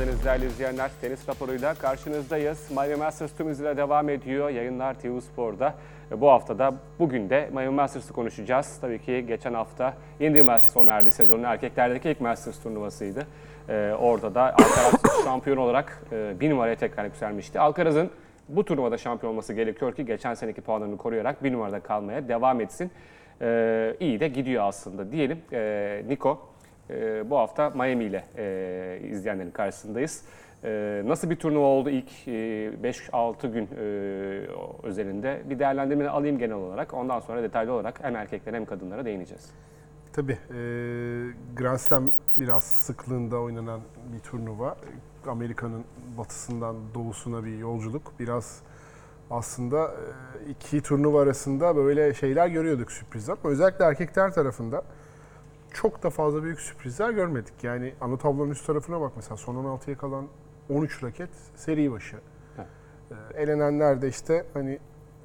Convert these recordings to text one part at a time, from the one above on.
geldiniz değerli izleyenler. Tenis raporuyla karşınızdayız. Miami Masters tüm hızıyla devam ediyor. Yayınlar TV Spor'da. Ve Bu hafta da bugün de Miami Masters'ı konuşacağız. Tabii ki geçen hafta Indy Masters sona erdi. Sezonun erkeklerdeki ilk Masters turnuvasıydı. Ee, orada da Alcaraz şampiyon olarak e, bir numaraya tekrar yükselmişti. Alcaraz'ın bu turnuvada şampiyon olması gerekiyor ki geçen seneki puanlarını koruyarak bir numarada kalmaya devam etsin. Ee, iyi de gidiyor aslında diyelim. Ee, Niko, ee, bu hafta Miami ile e, izleyenlerin karşısındayız. Ee, nasıl bir turnuva oldu ilk e, 5-6 gün e, özelinde? Bir değerlendirmeni alayım genel olarak. Ondan sonra detaylı olarak hem erkeklere hem kadınlara değineceğiz. Tabii. E, Grand Slam biraz sıklığında oynanan bir turnuva. Amerika'nın batısından doğusuna bir yolculuk. Biraz aslında e, iki turnuva arasında böyle şeyler görüyorduk sürprizler. Ama özellikle erkekler tarafında çok da fazla büyük sürprizler görmedik. Yani ana tablonun üst tarafına bak mesela son 16'ya kalan 13 raket seri başı. Evet. E, elenenler de işte hani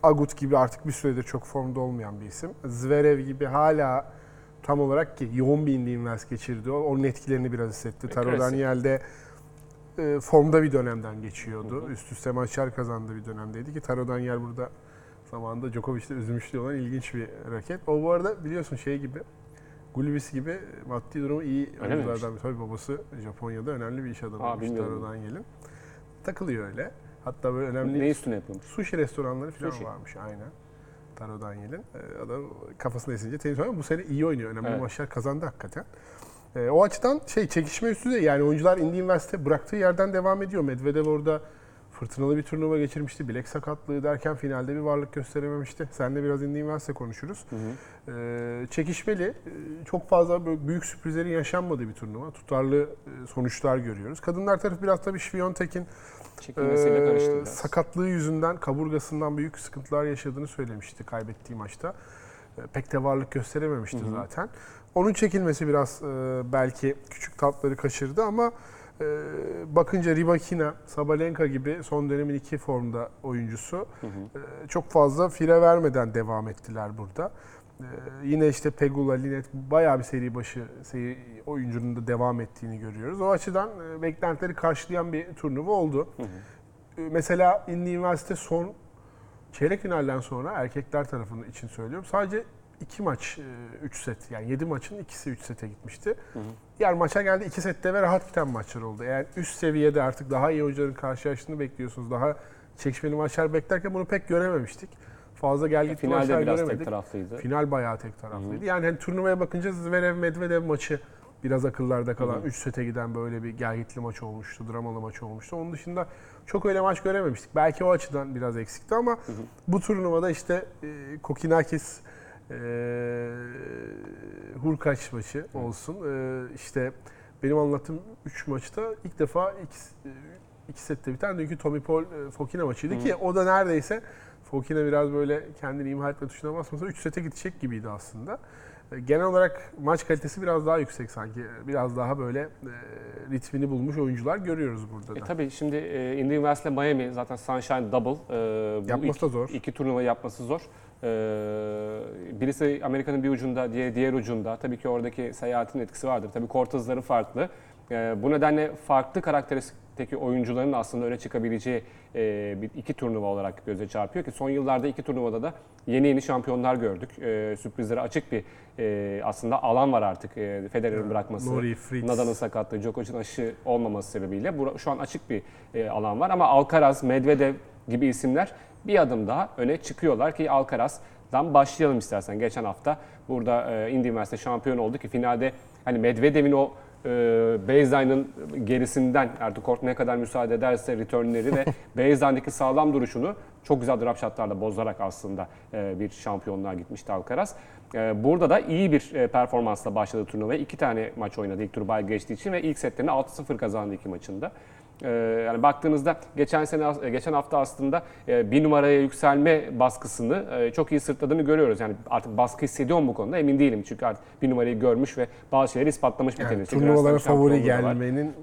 Agut gibi artık bir süredir çok formda olmayan bir isim. Zverev gibi hala tam olarak ki yoğun bir indiğim vers geçirdi. Onun etkilerini biraz hissetti. Taro klasik. Daniel'de e, formda bir dönemden geçiyordu. Üst üste maçlar kazandığı bir dönemdeydi ki Taro Daniel burada zamanında Djokovic'te üzülmüştü olan ilginç bir raket. O bu arada biliyorsun şey gibi Gulbis gibi maddi durumu iyi Öyle oyunculardan bir. Tabii babası Japonya'da önemli bir iş adamıymış bilmiyordum. Taro Daniel'in. Takılıyor öyle. Hatta böyle önemli Ne üstüne yapıyormuş? Sushi restoranları falan Sushi. varmış aynen. Taro Daniel'in. Ee, adam kafasına esince tenis oynuyor. Bu sene iyi oynuyor. Önemli Evet. maçlar kazandı hakikaten. Ee, o açıdan şey çekişme üstü de yani oyuncular Indy Invest'te bıraktığı yerden devam ediyor. Medvedev orada fırtınalı bir turnuva geçirmişti. Bilek sakatlığı derken finalde bir varlık gösterememişti. Seninle biraz Indy Invest'te konuşuruz. Hı hı. Ee, çekişmeli. Ee, Çok fazla böyle büyük sürprizlerin yaşanmadığı bir turnuva. Tutarlı e, sonuçlar görüyoruz. Kadınlar tarafı biraz tabii Şviyontek'in biraz. sakatlığı yüzünden kaburgasından büyük sıkıntılar yaşadığını söylemişti kaybettiği maçta. Ee, pek de varlık gösterememişti Hı hı. zaten. Onun çekilmesi biraz e, belki küçük tatları kaçırdı ama e, bakınca Rybakina, Sabalenka gibi son dönemin iki formda oyuncusu Hı hı. e, çok fazla fire vermeden devam ettiler burada. E, yine işte Pegula, Linet bayağı bir seri başı seri oyuncunun da devam ettiğini görüyoruz. O açıdan e, beklentileri karşılayan bir turnuva oldu. Hı hı. Mesela Indy Üniversite son çeyrek finalden sonra erkekler tarafının için söylüyorum. Sadece iki maç 3 set yani 7 maçın ikisi 3 sete gitmişti. Hı hı. Diğer maça geldi 2 sette ve rahat biten maçlar oldu. Eğer üst seviyede artık daha iyi oyuncuların karşılaştığını bekliyorsunuz. Daha çekişmeli maçlar beklerken bunu pek görememiştik. Fazla gel git maçlar biraz göremedik. tek taraflıydı. Final bayağı tek taraflıydı. Yani hani turnuvaya bakınca Zverev Medvedev maçı biraz akıllarda kalan 3 sete giden böyle bir gelgitli maç olmuştu, dramalı maç olmuştu. Onun dışında çok öyle maç görememiştik. Belki o açıdan biraz eksikti ama bu turnuvada işte e, Kokinakis e, Hurkaç maçı olsun. E, işte benim anlattığım 3 maçta ilk defa iki, e, iki sette biten dünkü Tommy Paul e, Fokina maçıydı ki o da neredeyse Fokina biraz böyle kendini imha etme tuşuna basmasa 3 sete gidecek gibiydi aslında. E, Genel olarak maç kalitesi biraz daha yüksek sanki. Biraz daha böyle e, ritmini bulmuş oyuncular görüyoruz burada E da. tabii şimdi e, Indy West'le Miami zaten Sunshine Double. E, bu Yapması iki, da zor. iki turnuva yapması zor. E, birisi Amerika'nın bir ucunda, diğer, diğer ucunda. Tabii ki oradaki seyahatin etkisi vardır. Tabii kort hızları farklı. E, bu nedenle farklı karakteristikteki oyuncuların aslında öne çıkabileceği e, bir iki turnuva olarak göze çarpıyor ki son yıllarda iki turnuvada da yeni yeni şampiyonlar gördük. E, sürprizlere açık bir e, aslında alan var artık e, Federer'in bırakması. Nadal'ın sakatlığı, Djokovic'in aşı olmaması sebebiyle şu an açık bir alan var. Ama Alcaraz, Medvedev gibi isimler bir adım daha öne çıkıyorlar ki Alcaraz'dan başlayalım istersen. Geçen hafta burada e, Indy Üniversite şampiyon oldu ki finalde hani Medvedev'in o e, baseline'ın gerisinden artık kort ne kadar müsaade ederse returnleri ve baseline'deki sağlam duruşunu çok güzel drop shotlarla bozarak aslında e, bir şampiyonluğa gitmişti Alcaraz. E, burada da iyi bir e, performansla başladı turnuvaya. İki tane maç oynadı ilk tur bay geçtiği için ve ilk setlerini 6-0 kazandı iki maçında. E, yani baktığınızda geçen sene e, geçen hafta aslında e, bir numaraya yükselme baskısını e, çok iyi sırtladığını görüyoruz. Yani artık baskı hissediyor mu bu konuda emin değilim. Çünkü artık bir numarayı görmüş ve bazı şeyleri ispatlamış bir Yani tenisçi. turnuvalara favori gelmenin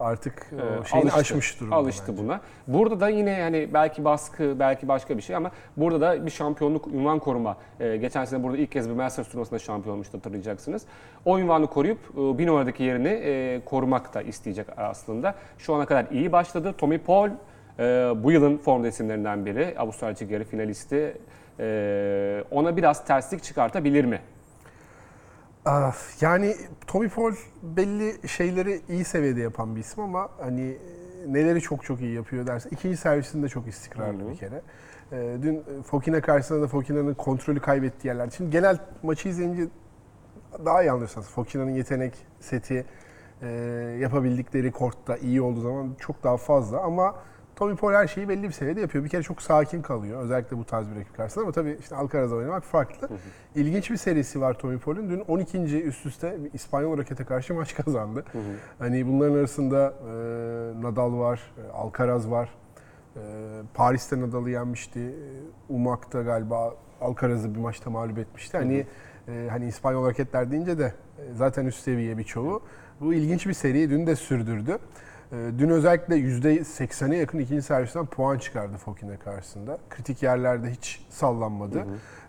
artık o Ee, şeyini alıştı. aşmış durumda. Alıştı bence. buna. Burada da yine yani belki baskı, belki başka bir şey ama burada da bir şampiyonluk ünvan koruma. Ee, geçen sene burada ilk kez bir Masters turnuvasında şampiyon olmuştu hatırlayacaksınız. O ünvanı koruyup e, bir numaradaki yerini e, korumak da isteyecek aslında. Şu ana kadar iyi başladı. Tommy Paul e, bu yılın form isimlerinden biri. Avustralya yarı finalisti. E, ona biraz terslik çıkartabilir mi? Ah, Yani Tommy Paul belli şeyleri iyi seviyede yapan bir isim ama hani e, neleri çok çok iyi yapıyor derse ikinci servisinde çok istikrarlı bir kere. Ee, Dün Fokina karşısında da Fokina'nın kontrolü kaybettiği yerler. Şimdi genel maçı izleyince daha iyi anlıyorsunuz. Fokina'nın yetenek seti e, yapabildikleri kortta iyi olduğu zaman çok daha fazla ama Tommy Paul her şeyi belli bir seviyede yapıyor. Bir kere çok sakin kalıyor. Özellikle bu tarz bir rakip karşısında ama tabii işte Alcaraz'la oynamak farklı. İlginç bir serisi var Tommy Paul'un. Dün 12. üst üste İspanyol rakete karşı maç kazandı. Hani bunların arasında e, Nadal var, e, Alcaraz var. E, Paris'te Nadal'ı yenmişti. E, Umak'ta galiba Alcaraz'ı bir maçta mağlup etmişti. Hani e, hani İspanyol raketler deyince de e, zaten üst seviye birçoğu. Bu ilginç bir seri dün de sürdürdü. E, Dün özellikle %80'e yakın ikinci servisten puan çıkardı Fokine karşısında. Kritik yerlerde hiç sallanmadı.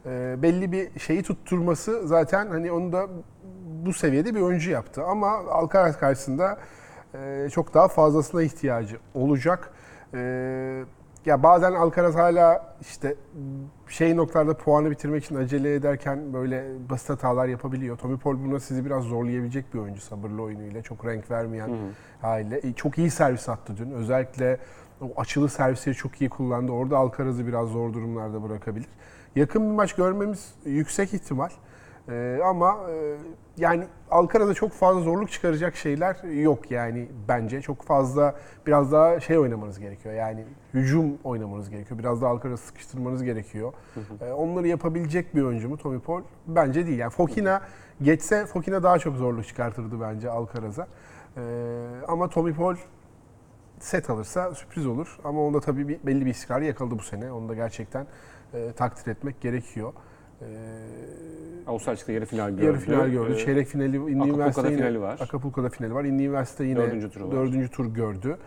E, belli bir şeyi tutturması zaten hani onu da bu seviyede bir oyuncu yaptı. Ama Alcaraz karşısında e, çok daha fazlasına ihtiyacı olacak. Ya bazen Alcaraz hala işte şey noktalarda puanı bitirmek için acele ederken böyle basit hatalar yapabiliyor. Tommy Paul buna sizi biraz zorlayabilecek bir oyuncu sabırlı oyunuyla. Çok renk vermeyen haliyle. E, Çok iyi servis attı dün. Özellikle o açılı servisleri çok iyi kullandı. Orada Alcaraz'ı biraz zor durumlarda bırakabilir. Yakın bir maç görmemiz yüksek ihtimal. Ee, ama e, yani Alcaraz'a çok fazla zorluk çıkaracak şeyler yok yani bence. Çok fazla biraz daha şey oynamanız gerekiyor. Yani hücum oynamanız gerekiyor. Biraz daha Alcaraz'ı sıkıştırmanız gerekiyor. Ee, onları yapabilecek bir oyuncu mu Tommy Paul? Bence değil. Yani Fokina geçse Fokina daha çok zorluk çıkartırdı bence Alcaraz'a. Ee, ama Tommy Paul set alırsa sürpriz olur. Ama onda tabii bir, belli bir istikrarı yakaladı bu sene. Onu da gerçekten e, takdir etmek gerekiyor. Ee, Avustralya açıkta yarı final gördü. Yarı final gördü. Ee, Çeyrek finali, Indy Üniversite yine- finali var. Acapulco'da finali var. Indy Üniversite yine Dördüncü turu var. dördüncü tur gördü.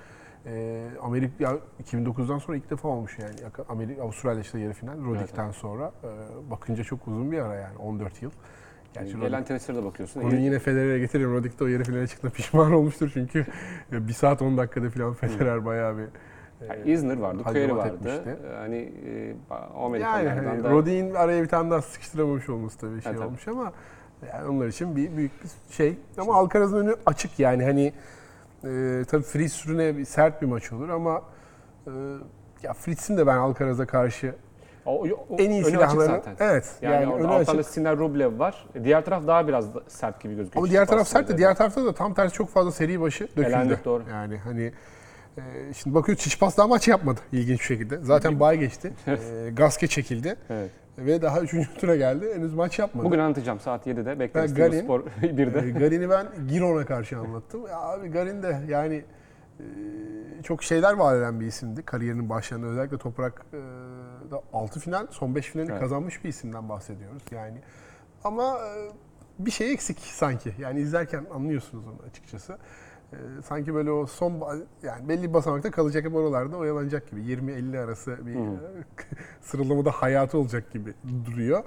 Ee, Amerika ya 2009'dan sonra ilk defa olmuş yani. Amerika Avustralya işte yarı final Rodik'ten sonra. Ee, bakınca çok uzun bir ara yani 14 yıl. Gerçi Gelen Rodik- tenislere de bakıyorsun. Konuyu yine Federer'e getiririm. Rodik de o yarı finale çıktığında pişman olmuştur çünkü 1 saat 10 dakikada falan Federer bayağı bir e, Yani Isner vardı, Query vardı. etmişti. Hani e, o Yani Amerikalılardan hani da Rodik'in araya bir tane daha sıkıştıramamış olması tabii şey Evet, olmuş ama yani onlar için bir büyük bir şey. Ama Alcaraz'ın önü açık yani hani e, tabii Fritz Sürüne bir sert bir maç olur ama e, ya Fritz'in de ben Alcaraz'a karşı o, o, en iyi önü açık silahları zaten. evet Yani, yani, orada altında. Sinner Rublev var. Diğer taraf daha biraz sert gibi gözüküyor. Ama diğer taraf sert de diğer tarafta da tam tersi çok fazla seri başı döküldü. Elendik, doğru. Yani hani e, şimdi bakıyor Çiçipas daha maç yapmadı ilginç bir şekilde. Zaten bay geçti. e, Gaske çekildi Evet. ve daha 3. tura geldi. Henüz maç yapmadı. Bugün anlatacağım saat 7'de. Bekleriz Garin- Spor 1'de. E, Garin'i ben Giron'a karşı anlattım. Ya abi Garin de yani e, çok şeyler vaat eden bir isimdi. Kariyerinin başlarında özellikle Toprak e, da 6 final, son 5 finalini Evet. kazanmış bir isimden bahsediyoruz. Yani ama e, bir şey eksik sanki. Yani izlerken anlıyorsunuz onu açıkçası. E, sanki böyle o son yani belli bir basamakta kalacak hep oralarda oyalanacak gibi. 20-50 arası bir e, sıralamada hayatı olacak gibi duruyor.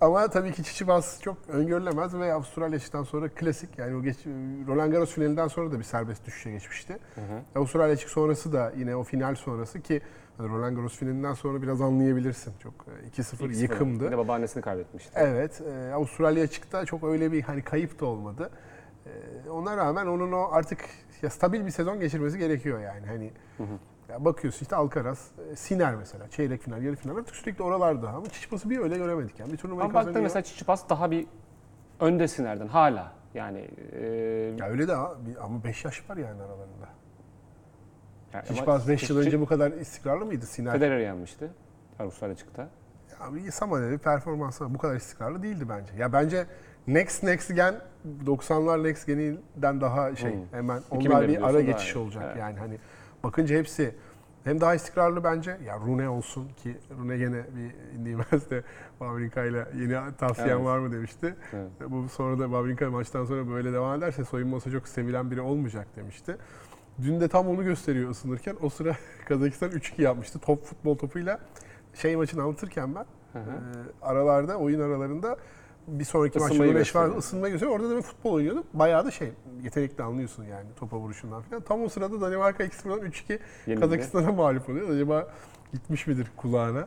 Ama tabii ki Çiçipas çok öngörülemez ve Avustralya açıktan sonra klasik. Yani o geç, Roland Garros finalinden sonra da bir serbest düşüşe geçmişti. Avustralya açık sonrası da yine o final sonrası ki hani Roland Garros finalinden sonra biraz anlayabilirsin. Çok e, 2-0 Bir yıkımdı. de babaannesini kaybetmişti. Evet, e, Avustralya açıkta çok öyle bir hani kayıp da olmadı. E, ona rağmen onun o artık ya stabil bir sezon geçirmesi gerekiyor yani. Hani ya bakıyorsun işte Alcaraz, e, Siner mesela çeyrek final, yarı final artık sürekli oralarda ama Çiçipas'ı bir öyle göremedik yani. Bir turnuvayı Ama kazanıyor. mesela Çiçipas daha bir önde Sinner'den hala. Yani, e, Ya öyle de ama 5 yaş var yani aralarında. yani Çiçipas 5 yıl önce bu kadar istikrarlı mıydı Siner? Federer'i yenmişti. Avustralya çıktı. Ya bir Samanel'i performansı bu kadar istikrarlı değildi bence. Ya bence Next Next Gen 90'lar Next Gen'inden daha şey Hmm. hemen 2000'leri onlar bir ara geçiş iyi. olacak Evet. yani hani bakınca hepsi hem daha istikrarlı bence ya Rune olsun ki Rune gene bir Üniversite Wawrinka ile yeni tavsiyen Evet. var mı demişti. Evet. Bu sonra da Wawrinka maçtan sonra böyle devam ederse soyunma olsa çok sevilen biri olmayacak demişti. Dün de tam onu gösteriyor ısınırken. O sıra Kazakistan 3-2 yapmıştı. Top futbol topuyla şey maçını anlatırken ben Hı hı. e, aralarda, oyun aralarında bir sonraki maç Isınmayı Runeş var gösteriyor. ısınma gösteriyor. Orada da ben futbol oynuyordum. Bayağı da şey yetenekli anlıyorsun yani topa vuruşundan falan. Tam o sırada Danimarka 2-0'dan 3-2 Yenildi. Kazakistan'a mağlup oluyor. Acaba gitmiş midir kulağına?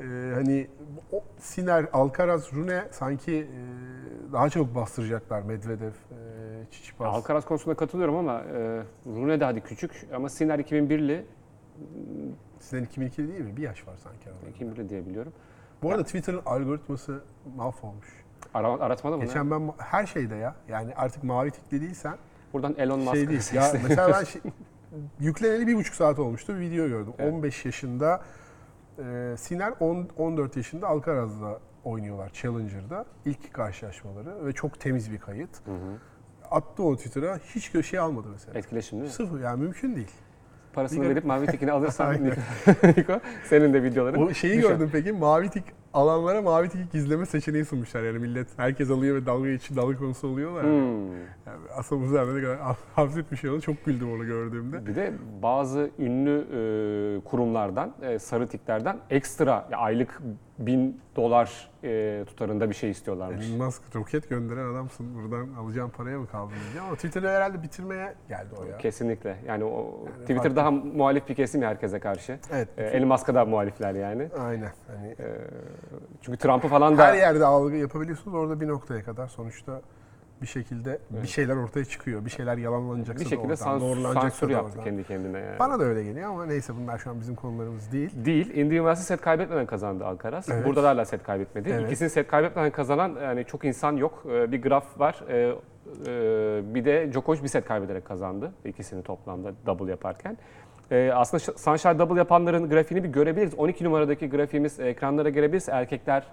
Ee, hani o Siner, Alcaraz, Rune sanki e, daha çok bastıracaklar Medvedev, e, Çiçipas. Alcaraz konusunda katılıyorum ama e, Rune de hadi küçük ama Sinner 2001'li, Siner 2002 değil mi? Bir yaş var sanki aralarında. 2001'li diye biliyorum. Bu arada Twitter'ın algoritması mahvolmuş. Ara, aratmadı mı? Geçen ben her şeyde ya. Yani artık mavi tikli değilsen Buradan Elon Musk. şey değil. Ya mesela ben şey, yükleneli bir buçuk saat olmuştu. Bir video gördüm. Evet. 15 yaşında e, Siner 10, 14 yaşında Alcaraz'la oynuyorlar Challenger'da. ilk karşılaşmaları ve çok temiz bir kayıt. Hı hı. Attı o Twitter'a hiç köşeye almadı mesela. Etkileşim değil mi? Sıfır yani mümkün değil. Parasını verip mavi tikini alırsan. Niko, senin de videoların. O şeyi düşer. gördüm peki mavi tik alanlara mavi tik gizleme seçeneği sunmuşlar. Yani millet herkes alıyor ve dalga için dalga konusu oluyorlar. Hmm. Yani aslında bu ne kadar hafif bir şey oldu. Çok güldüm onu gördüğümde. Bir de bazı ünlü e, kurumlardan, e, sarı tiklerden ekstra ya aylık bin dolar e, tutarında bir şey istiyorlarmış. Elon Musk roket gönderen adamsın. Buradan alacağım paraya mı kaldın diye. Ama Twitter'ı herhalde bitirmeye geldi o ya. Kesinlikle. Yani o Yani Twitter farklı. daha muhalif bir kesim ya herkese karşı. Evet. E, Elon Musk'a da muhalifler yani. Aynen. Hani E, çünkü Trump'ı falan da her yerde algı yapabiliyorsunuz. Orada bir noktaya kadar sonuçta bir şekilde bir şeyler ortaya çıkıyor. Bir şeyler yalanlanacaksa bir şekilde oradan, sans- sansür yaptı oradan. kendi kendine. Yani. Bana da öyle geliyor ama neyse bunlar şu an bizim konularımız değil. Değil. Indian Wells'i set kaybetmeden kazandı Alcaraz. Evet. Burada da hala set kaybetmedi. Evet. İkisini set kaybetmeden kazanan yani çok insan yok. Ee, Bir graf var. Ee, e, Bir de Djokovic bir set kaybederek kazandı. İkisini toplamda double yaparken. Ee, Aslında Sunshine double yapanların grafiğini bir görebiliriz. 12 numaradaki grafiğimiz ekranlara gelebiliriz. Erkekler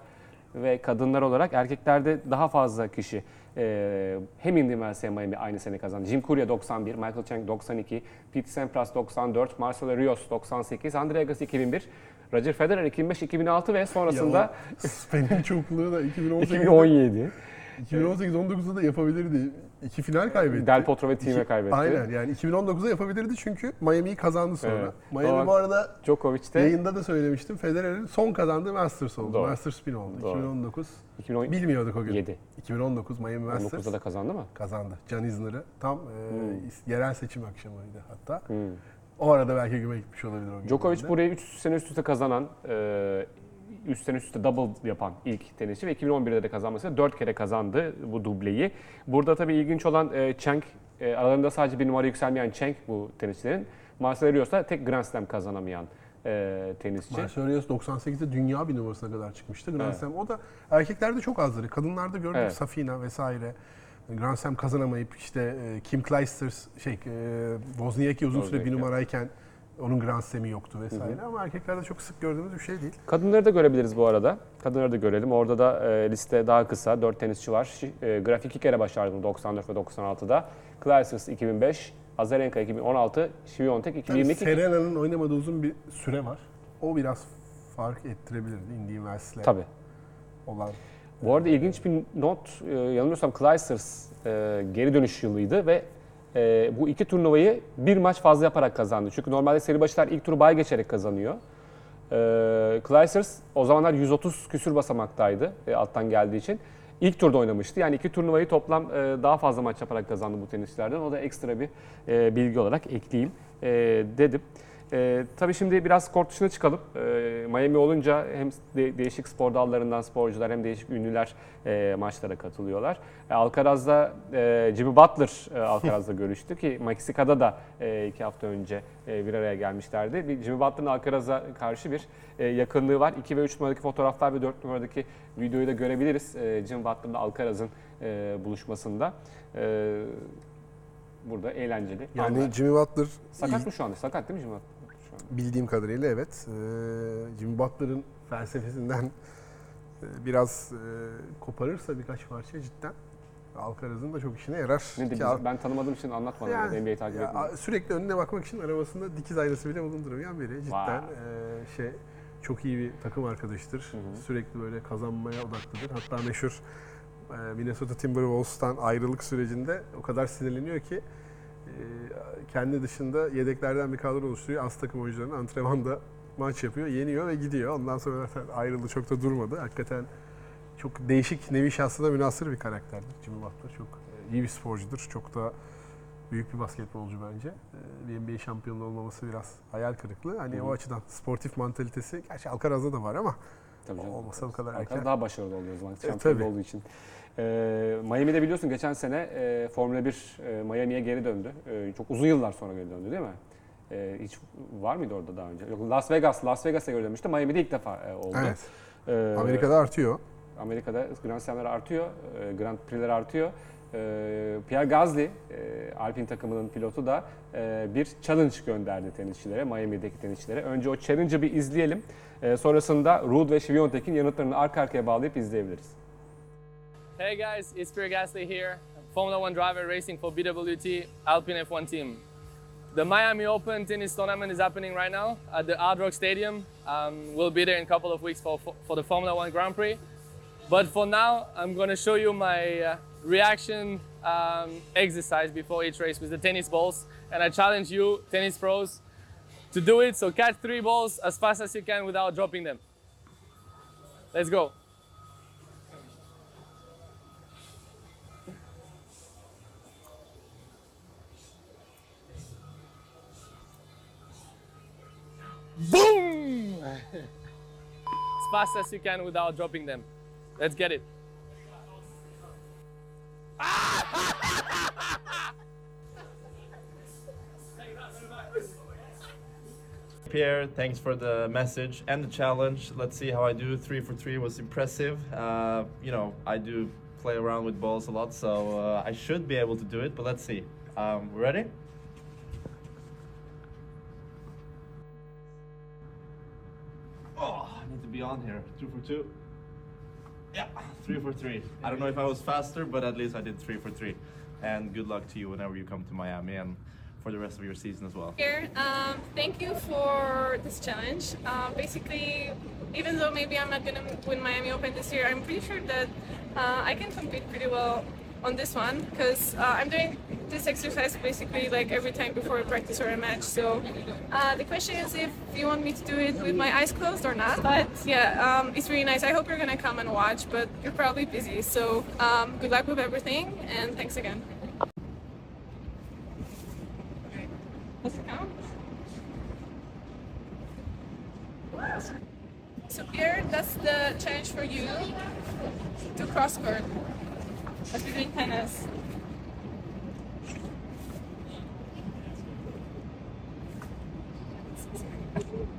ve kadınlar olarak erkeklerde daha fazla kişi e, hem Wells hem Miami aynı sene kazandı. Jim Courier 91, Michael Chang 92, Pete Sampras 94, Marcelo Rios 98, Andre Agassi 2001, Roger Federer 2005-2006 ve sonrasında Ya o çokluğu da 2018'de 2017 2018-19'da da yapabilirdi. İki final kaybetti. Del Potro ve İki- kaybetti. Aynen yani 2019'da yapabilirdi çünkü Miami'yi kazandı sonra. Evet. Miami Doğru. bu arada Djokovic de yayında da söylemiştim. Federer'in son kazandığı Masters oldu. Doğru. Masters spin oldu. Doğru. 2019. 2017 Bilmiyorduk o gün. 7. 2019 Miami Masters 19'da da kazandı mı? kazandı. Can Isner'ı. Tam e, yerel seçim akşamıydı hatta. Hmm. O arada belki güme gitmiş olabilir o gün. Djokovic burayı 3 sene üst üste kazanan, 3 sene üst üste double yapan ilk tenisçi ve 2011'de de kazanmasıyla 4 kere kazandı bu dubleyi. Burada tabii ilginç olan e, Cheng, e, aralarında sadece bir numara yükselmeyen Cheng bu tenisçilerin. Marcelo Rios da tek Grand Slam kazanamayan e, tenisçi. Marcelo Rios 98'de dünya bir numarasına kadar çıkmıştı. Grand Evet. Slam. O da erkeklerde çok azdır. Kadınlarda gördük Evet. Safina vesaire. Grand Slam kazanamayıp işte e, Kim Clijsters, şey, e, Wozniacki uzun süre bir Wozniacki. numarayken onun Grand Slam'i yoktu vesaire. Ama erkeklerde çok sık gördüğümüz bir şey değil. Kadınları da görebiliriz bu arada. Kadınları da görelim. Orada da e, liste daha kısa. 4 tenisçi var. Şi- E, grafik iki kere başardı 94 ve 96'da. Clijsters 2005, Azarenka 2016, Świątek Tabii 2022. Serena'nın oynamadığı uzun bir süre var. O biraz fark ettirebilirdi Indian Wells'le Tabii. olan. Bu arada ilginç bir not, e, yanılmıyorsam Clijsters e, geri dönüş yılıydı ve e, bu iki turnuvayı bir maç fazla yaparak kazandı. Çünkü normalde seri başlar ilk turu bay geçerek kazanıyor. E, Clijsters o zamanlar 130 küsür basamaktaydı e, alttan geldiği için. İlk turda oynamıştı. Yani iki turnuvayı toplam e, daha fazla maç yaparak kazandı bu tenisçilerden. O da ekstra bir e, bilgi olarak ekleyeyim e, dedim. E, tabii şimdi biraz kort dışına çıkalım. E, Miami olunca hem de- değişik spor dallarından sporcular hem değişik ünlüler e, maçlara katılıyorlar. E, Alcaraz'da e, Jimmy Butler e, Alcaraz'da görüştü ki Meksika'da da e, iki hafta önce e, bir araya gelmişlerdi. Bir Jimmy Butler'ın Alcaraz'a karşı bir e, yakınlığı var. 2 ve 3 numaradaki fotoğraflar ve 4 numaradaki videoyu da görebiliriz. E, Jimmy Butler'la Alcaraz'ın e, buluşmasında. E, burada eğlenceli. Yani anlar. Jimmy Butler Sakat mı şu anda? Sakat değil mi Jimmy Butler? Bildiğim kadarıyla evet. Ee, Jimmy Butler'ın felsefesinden e, biraz e, koparırsa birkaç parça cidden Alcaraz'ın da çok işine yarar. Ne de Ki ben tanımadığım için anlatmadım. Yani, NBA'yi takip etmiyorum. sürekli önüne bakmak için arabasında dikiz aynası bile bulundurmayan biri. Cidden e, şey çok iyi bir takım arkadaştır. hı. Sürekli böyle kazanmaya odaklıdır. Hatta meşhur e, Minnesota Timberwolves'tan ayrılık sürecinde o kadar sinirleniyor ki kendi dışında yedeklerden bir kadro oluşturuyor. Az takım oyuncularının antrenmanda maç yapıyor, yeniyor ve gidiyor. Ondan sonra zaten ayrıldı, çok da durmadı. Hakikaten çok değişik, nevi şahsına münasır bir karakterdir Jimmy Butler. Çok e, iyi bir sporcudur. Çok da büyük bir basketbolcu bence. E, Bir NBA şampiyonu olmaması biraz hayal kırıklığı. Hani Hı hı. o açıdan sportif mantalitesi, gerçi Alcaraz'da da var ama Tabii canım. olmasa bu kadar Alcaraz erken. daha başarılı oluyor o zaman E, şampiyon tabii. olduğu için. Ee, Miami'de biliyorsun geçen sene e, Formula 1 e, Miami'ye geri döndü. E, çok uzun yıllar sonra geri döndü değil mi? E, hiç var mıydı orada daha önce? Yok Las Vegas, Las Vegas'a geri dönmüştü. Miami'de ilk defa e, oldu. Evet. Ee, Amerika'da artıyor. Amerika'da Grand Slam'ler artıyor, e, Grand Prix'ler artıyor. E, Pierre Gasly, e, Alpine takımının pilotu da e, bir challenge gönderdi tenisçilere, Miami'deki tenisçilere. Önce o challenge'ı bir izleyelim. E, sonrasında Ruud ve Świątek'in yanıtlarını arka arkaya bağlayıp izleyebiliriz. Hey guys, it's Pierre Gasly here, Formula One driver racing for BWT Alpine F1 team. The Miami Open tennis tournament is happening right now at the Hard Rock Stadium. Um, we'll be there in a couple of weeks for, for the Formula One Grand Prix. But for now, I'm going to show you my uh, reaction um, exercise before each race with the tennis balls. And I challenge you, tennis pros, to do it. So catch three balls as fast as you can without dropping them. Let's go. Boom! as fast as you can without dropping them. Let's get it. Pierre, thanks for the message and the challenge. Let's see how I do. Three for three was impressive. Uh, you know, I do play around with balls a lot, so uh, I should be able to do it, but let's see. Um, we ready? Be on here. Two for two. Yeah, three for three. I don't know if I was faster, but at least I did three for three. And good luck to you whenever you come to Miami and for the rest of your season as well. here. Um, thank you for this challenge. Um, basically, even though maybe I'm not going to win Miami Open this year, I'm pretty sure that uh, I can compete pretty well on this one because uh, I'm doing this exercise basically like every time before a practice or a match. So uh, the question is if you want me to do it with my eyes closed or not. But yeah, um, it's really nice. I hope you're to come and watch, but you're probably busy. So um, good luck with everything and thanks again. So Pierre, that's the challenge for you to cross. Doing tennis.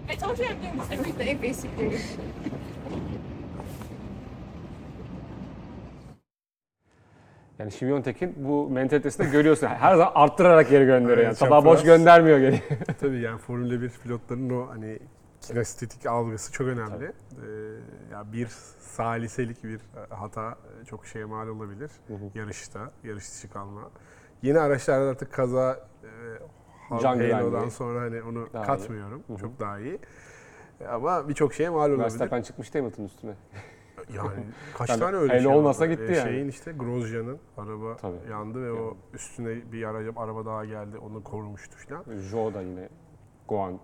I told you I'm doing this every day basically. Yani Świątek'in bu mentalitesini de görüyorsun. Her zaman arttırarak geri gönderiyor. Yani. Sabah boş göndermiyor geri. Tabii yani Formula 1 pilotlarının o hani kinestetik algısı çok önemli. Ee, ya bir saliselik bir hata çok şeye mal olabilir yarışta, yarış dışı kalma. Yeni araçlarda artık kaza e, Halo'dan sonra hani onu Daha iyi. katmıyorum. Hı hı. Çok daha iyi. Ama birçok şeye mal olabilir. Verstappen çıkmıştı Hamilton üstüne. Yani kaç Yani tane öyle şey olmasa oldu? gitti Ee, yani. Şeyin işte Grosjean'ın araba Tabii. yandı ve o Yani. üstüne bir araba, araba daha geldi. Onu korumuştu falan. Zhou da yine Guan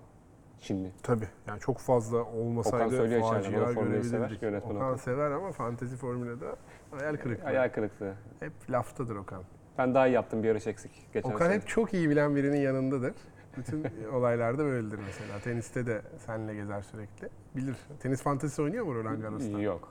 Çinli. Tabii. Yani çok fazla olmasaydı Okan facia görebilirdik. Okan Okan. sever ama fantezi formülede hayal kırıklığı. Hayal kırıklığı. Hep laftadır Okan. Ben daha iyi yaptım bir yarış eksik. Geçen Okan sene. hep çok iyi bilen birinin yanındadır. Bütün olaylarda böyledir mesela. Teniste de seninle gezer sürekli. Bilir. Tenis fantezisi oynuyor mu Roland Garros'ta? Yok.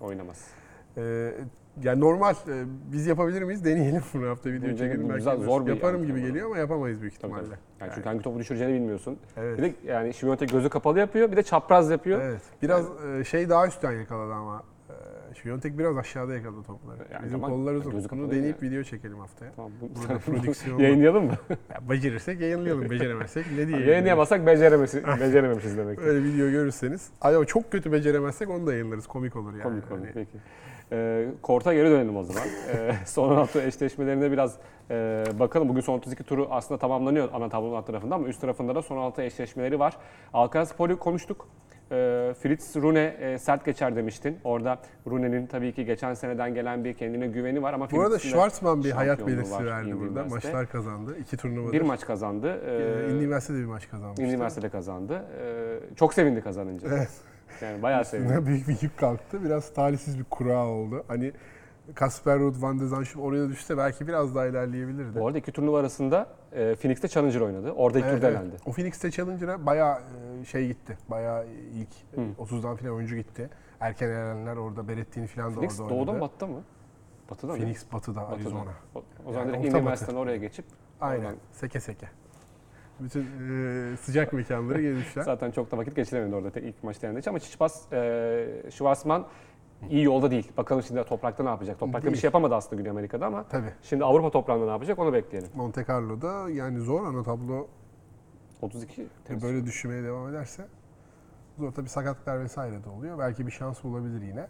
Oynamaz. Ee, yani normal. Ee, biz yapabilir miyiz? Deneyelim bunu hafta video Bence çekelim. bu Belki güzel, zor bir Yaparım gibi geliyor ama yapamayız büyük ihtimalle. tabii. Yani Yani, çünkü hangi topu düşüreceğini bilmiyorsun. evet. Bir de yani Świątek gözü kapalı yapıyor, bir de çapraz yapıyor. Evet. Biraz e, şey daha üstten yakaladı ama. E, Şiyontek biraz aşağıda yakaladı topları. Yani Bizim kollar gözü uzun. kapalı Bunu deneyip ya. video çekelim haftaya. Tamam, bu, Burada prodüksiyon yayınlayalım mı? Ya, becerirsek yayınlayalım. Beceremezsek ne diyelim? Yayınlayamazsak becerememişiz, becerememişiz demek. Öyle video görürseniz. Ay ama çok kötü beceremezsek onu da yayınlarız. Komik olur yani. Komik komik Hani peki. Ee, Kort'a geri dönelim o zaman. Ee, son hafta eşleşmelerine biraz e, bakalım. Bugün son 32 turu aslında tamamlanıyor ana tablonun alt tarafında ama üst tarafında da son altı eşleşmeleri var. Alcaraz Poli konuştuk. E, Fritz Rune e, sert geçer demiştin. Orada Rune'nin tabii ki geçen seneden gelen bir kendine güveni var ama Bu arada Fritz'in de Schwarzman bir hayat şampiyonluğu belirtisi var verdi Indy burada. Üniversite. Maçlar kazandı. İki turnuvada. Bir maç kazandı. E, Üniversitede bir maç kazanmıştı. Üniversitede kazandı. E, çok sevindi kazanınca. Evet. Yani bayağı sevindi. Üstüne büyük bir yük kalktı. Biraz talihsiz bir kura oldu. Hani Kasper Ruud, Van de Zandt oraya düşse belki biraz daha ilerleyebilirdi. Bu arada iki turnuva arasında e, Phoenix'te Challenger oynadı. Orada ilk Evet, turda evet. elendi. O Phoenix'te Challenger'a bayağı e, şey gitti. Bayağı ilk Hı. 30'dan falan oyuncu gitti. Erken elenenler orada Berettin falan da Phoenix orada oynadı. mı batıda mı? Batıda mı? Phoenix batıda, Batıda. Arizona. O, o zaman Yani direkt. Üniversitesi'nden oraya geçip Aynen. oradan- Seke seke. Bütün e, sıcak mekanları gezmişler. Zaten çok da vakit geçiremedi orada tek ilk maçta yendiği için. Ama Çiçipas, e, Schwarzman iyi yolda değil. Bakalım şimdi toprakta ne yapacak? Toprakta bir Değil. şey yapamadı aslında Güney Amerika'da ama Tabii. şimdi Avrupa toprağında ne yapacak onu bekleyelim. Monte Carlo'da yani zor ana tablo 32 Temmuz. böyle düşmeye devam ederse zor tabii sakatlıklar vesaire de oluyor. Belki bir şans bulabilir yine.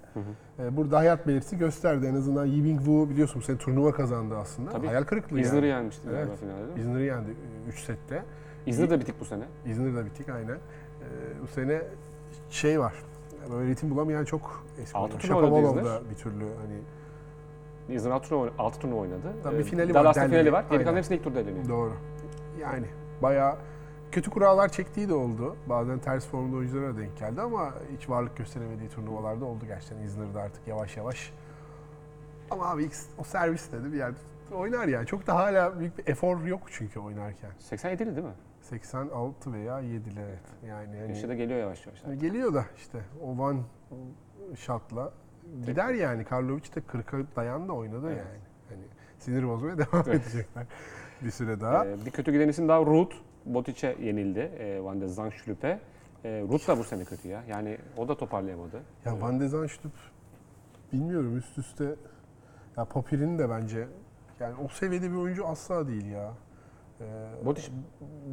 Ee, Burada hayat belirtisi gösterdi. En azından Yibing Wu biliyorsun bu sene turnuva kazandı aslında. Tabii. Hayal kırıklığı İzmir'i yani. yenmişti Evet. finalde. İzmir'i yendi 3 sette. İzmir de bitik bu sene. İzmir'de bittik aynen. Ee, bu sene şey var. Böyle ritim bulamayan çok eski Altı oyuncu. turnuva oynadı Shapovalov da İzmir. bir türlü hani İzmir 6 turnuva, 6 turnuva oynadı. Tabii Ee, bir finali var, Dallas'ta finali var. Geri kalan hepsini ilk turda eleniyor. Doğru. Yani bayağı kötü kurallar çektiği de oldu. Bazen ters formda oyunculara denk geldi ama hiç varlık gösteremediği turnuvalarda oldu gerçekten İzmir'de artık yavaş yavaş. Ama abi o servis dedi bir yerde oynar yani. Çok da hala büyük bir efor yok çünkü oynarken. 87'li değil mi? 86 veya 7'li evet. Yani hani Yaşı da geliyor yavaş yavaş. geliyor da işte o one shot'la gider yani. Karlovic de 40'a dayan da oynadı Evet. yani. Hani sinir bozmaya devam edecekler bir süre daha. Ee, bir kötü giden isim daha Ruth. Botic'e yenildi. E, Van de Zandschulp'e. E, Ruth da bu sene kötü ya. Yani o da toparlayamadı. Ya Van de Zandschulp bilmiyorum üst üste ya Papir'in de bence yani o seviyede bir oyuncu asla değil ya. Ee, Botic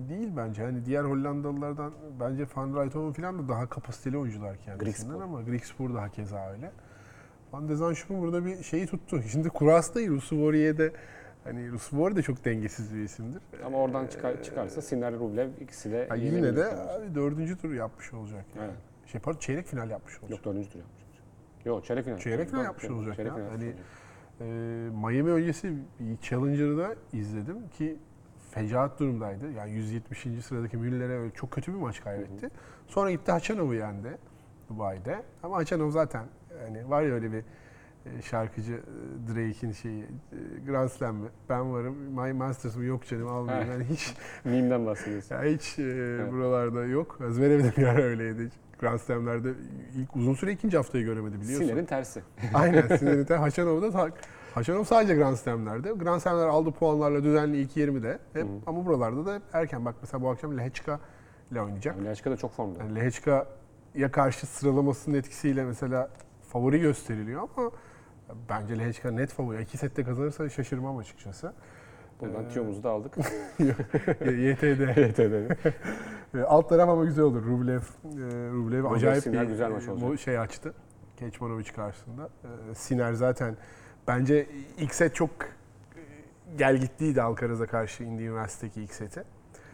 değil bence. Hani diğer Hollandalılardan bence Van Rijthoven falan da daha kapasiteli oyuncular kendisinden Griekspoor. ama Griekspoor da hakeza öyle. Van de Zandschulp'un burada bir şeyi tuttu. Şimdi Kuras değil, Rusuvori'ye hani Rusuvori de çok dengesiz bir isimdir. ama oradan çıkar, çıkarsa Sinner Rublev ikisi de yenebilir yine de abi dördüncü tur yapmış olacak. Yani. Evet. Şey pardon çeyrek final yapmış olacak. Yok dördüncü tur yapmış. Yok çeyrek final. Çeyrek final yapmış yok, olacak çeyrek ya. final Hani- olacak. Ee, Miami öncesi Challenger'ı da izledim ki fecaat durumdaydı. Yani 170. sıradaki Müller'e çok kötü bir maç kaybetti. Sonra gitti Haçanov'u yendi Dubai'de. Ama Haçanov zaten hani var ya öyle bir e, şarkıcı e, Drake'in şeyi e, Grand Slam mi? Ben varım. My Masters mı? Yok canım almayayım. Yani hiç Meme'den bahsediyorsun. ya hiç e, buralarda yok. Zverev de bir ara öyleydi. Grand Slam'lerde ilk uzun süre ikinci haftayı göremedi biliyorsun. Sinner'in tersi. Aynen Sinir'de Haşanov'da ta- Haşanov sadece Grand Slam'lerde. Grand Slam'ler aldı puanlarla düzenli ilk 20'de. Hep, ama buralarda da hep erken. Bak mesela bu akşam Lehechka ile oynayacak. Lashka da çok formda. Yani Lehechka'ya karşı sıralamasının etkisiyle mesela favori gösteriliyor ama bence Lehechka net favori. İki sette kazanırsa şaşırmam açıkçası. Buradan tiyomuzu da aldık. YTD. YT'de. E, Alt taraf ama güzel olur. Rublev, e, Rublev acayip Sinner bir güzel maç e, olacak. bu şey açtı. Keçmanovic karşısında. E, Siner zaten bence ilk set çok e, gel gittiydi Alcaraz'a karşı Indy Üniversitedeki ilk seti.